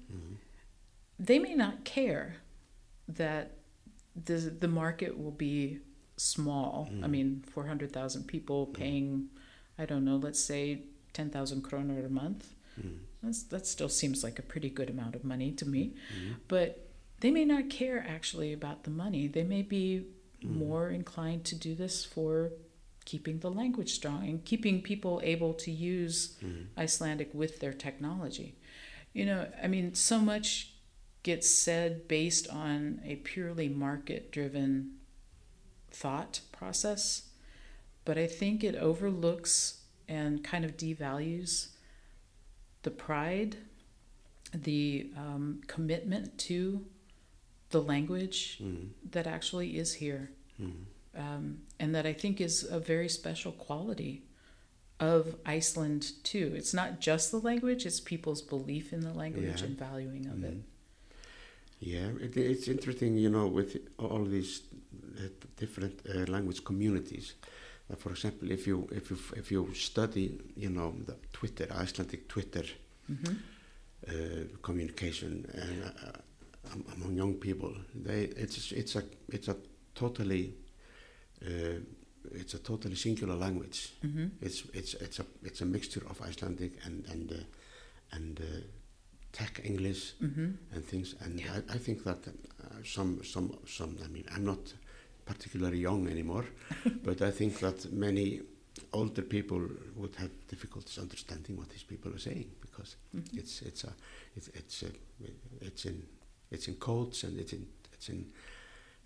they may not care that the the market will be small. I mm. mean, four hundred thousand people mm. paying, I don't know, let's say ten thousand kroner a month. Mm. That's, that still seems like a pretty good amount of money to me, but they may not care actually about the money. They may be more inclined to do this for keeping the language strong and keeping people able to use Icelandic with their technology. You know, I mean, so much gets said based on a purely market driven thought process, but I think it overlooks and kind of devalues the pride, the um, commitment to the language that actually is here, um, and that I think is a very special quality of Iceland too. It's not just the language; it's people's belief in the language Yeah. and valuing of it. Yeah, it, it's interesting, you know, with all these uh, different uh, language communities. Uh, for example, if you if you if you study, you know, the Twitter, Icelandic Twitter hmm uh, communication and uh, among young people, they it's it's a it's a totally uh, it's a totally singular language. hmm It's it's it's a it's a mixture of Icelandic and and uh, and uh, tech English hmm and things. And Yeah. I, I think that uh, some, some, some. I mean, I'm not particularly young anymore, but I think that many older people would have difficulties understanding what these people are saying because Mhm. it's it's a it's it's a, it's in it's in codes and it's in it's in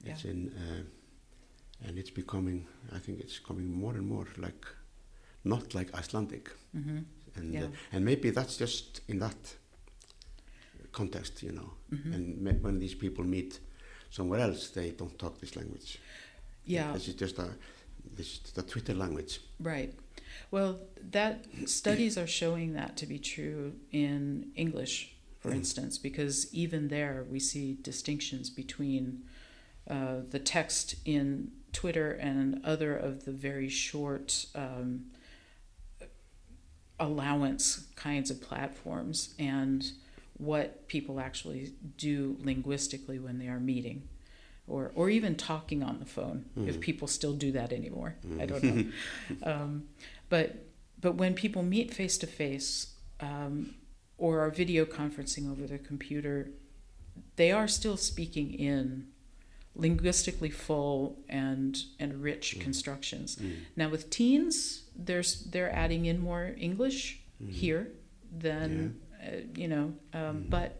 it's Yeah. in uh, and it's becoming. I think it's coming more and more like not like Icelandic hmm and Yeah. uh, and maybe that's just in that context, you know. hmm And when these people meet somewhere else, they don't talk this language. Yeah. this is just a this is the Twitter language. Right. Well, that studies are showing that to be true in English, for Mm. instance, because even there we see distinctions between uh, the text in Twitter and other of the very short um, allowance kinds of platforms and what people actually do linguistically when they are meeting or, or even talking on the phone if Mhm. people still do that anymore i Mm. don't know um, but but when people meet face to face um, or are video conferencing over the computer they are still speaking in linguistically full and and rich Mm. constructions Mm. now with teens there's they're adding in more english Mhm. here than uh, you know um, Mhm. but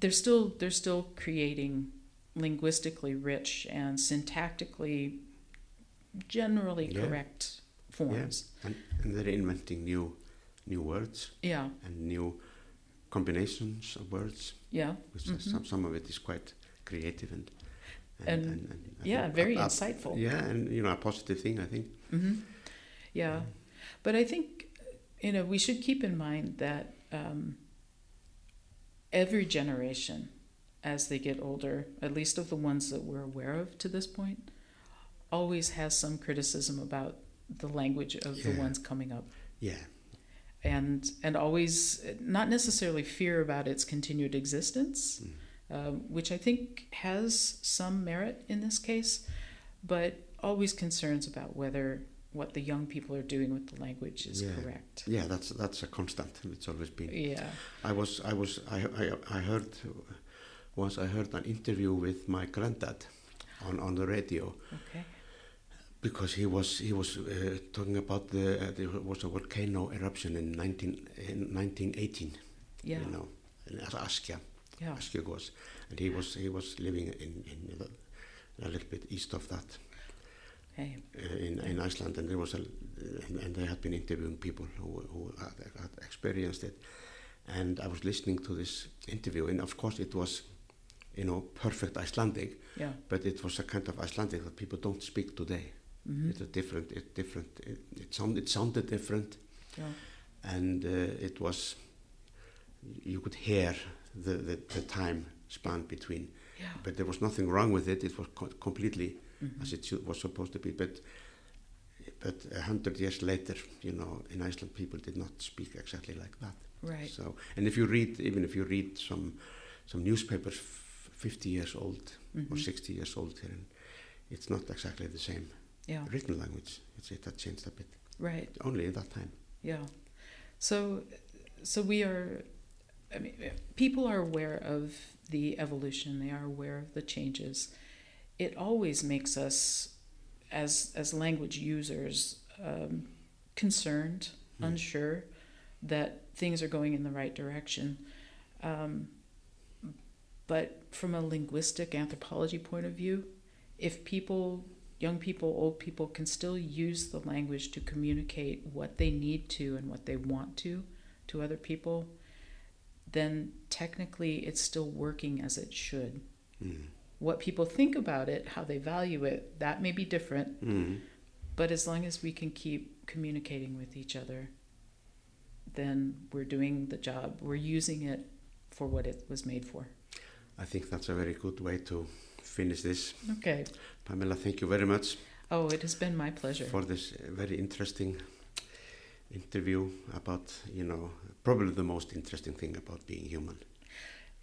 they're still they're still creating linguistically rich and syntactically generally Yeah. correct forms. And, and they're inventing new new words. Yeah. And new combinations of words, yeah. Which is Mhm. some, some of it is quite creative and And, I yeah very a- a- insightful. Yeah, and you know a positive thing, I think. hmm Yeah, but I think you know we should keep in mind that um, every generation, as they get older, at least of the ones that we're aware of to this point, always has some criticism about the language of the ones coming up, Yeah, and and always not necessarily fear about its continued existence, Mm. um, which I think has some merit in this case, but always concerns about whether what the young people are doing with the language is Yeah. correct. yeah, that's that's a constant. It's always been. Yeah. I was I was I I, I heard once I heard an interview with my granddad on on the radio Okay. because he was he was uh, talking about the uh, there was a volcano eruption in 19 in 1918 Yeah. you know in Askja Yeah. Askjagos and he was he was living in in a little bit east of that Okay. uh, in in Iceland and there was a and, and they had been interviewing people who who had, had experienced it and I was listening to this interview and of course it was you know perfect Icelandic Yeah. but it was a kind of Icelandic that people don't speak today hmm it's a different it different it, it sounded it sounded different Yeah. and uh, it was you could hear the, the, the time span between Yeah. but there was nothing wrong with it it was co- completely Mhm. as it was supposed to be but but a hundred years later, you know, in Iceland, people did not speak exactly like that. Right. So, and if you read, even if you read some some newspapers, f- 50 years old or Mhm. 60 years old here, and it's not exactly the same Yeah. written language. It's, it had changed a bit, Right. only in that time. Yeah. So, so we are. I mean, people are aware of the evolution. They are aware of the changes. It always makes us, as as language users, um, concerned, Mm. unsure that things are going in the right direction. Um, but from a linguistic anthropology point of view, if people, young people, old people, can still use the language to communicate what they need to and what they want to to other people, then technically it's still working as it should. Mm. What people think about it, how they value it, that may be different, Mm. but as long as we can keep communicating with each other, then we're doing the job. We're using it for what it was made for. I think that's a very good way to finish this. Okay. Pamela, thank you very much Oh, it has been my pleasure. for this uh, very interesting interview about, you know, probably the most interesting thing about being human,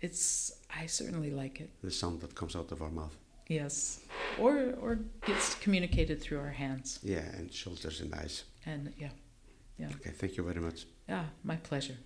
It's I certainly like it. the sound that comes out of our mouth. Yes. Or or gets communicated through our hands. Yeah, and shoulders and eyes. And yeah. Yeah. Okay, thank you very much. Yeah, my pleasure.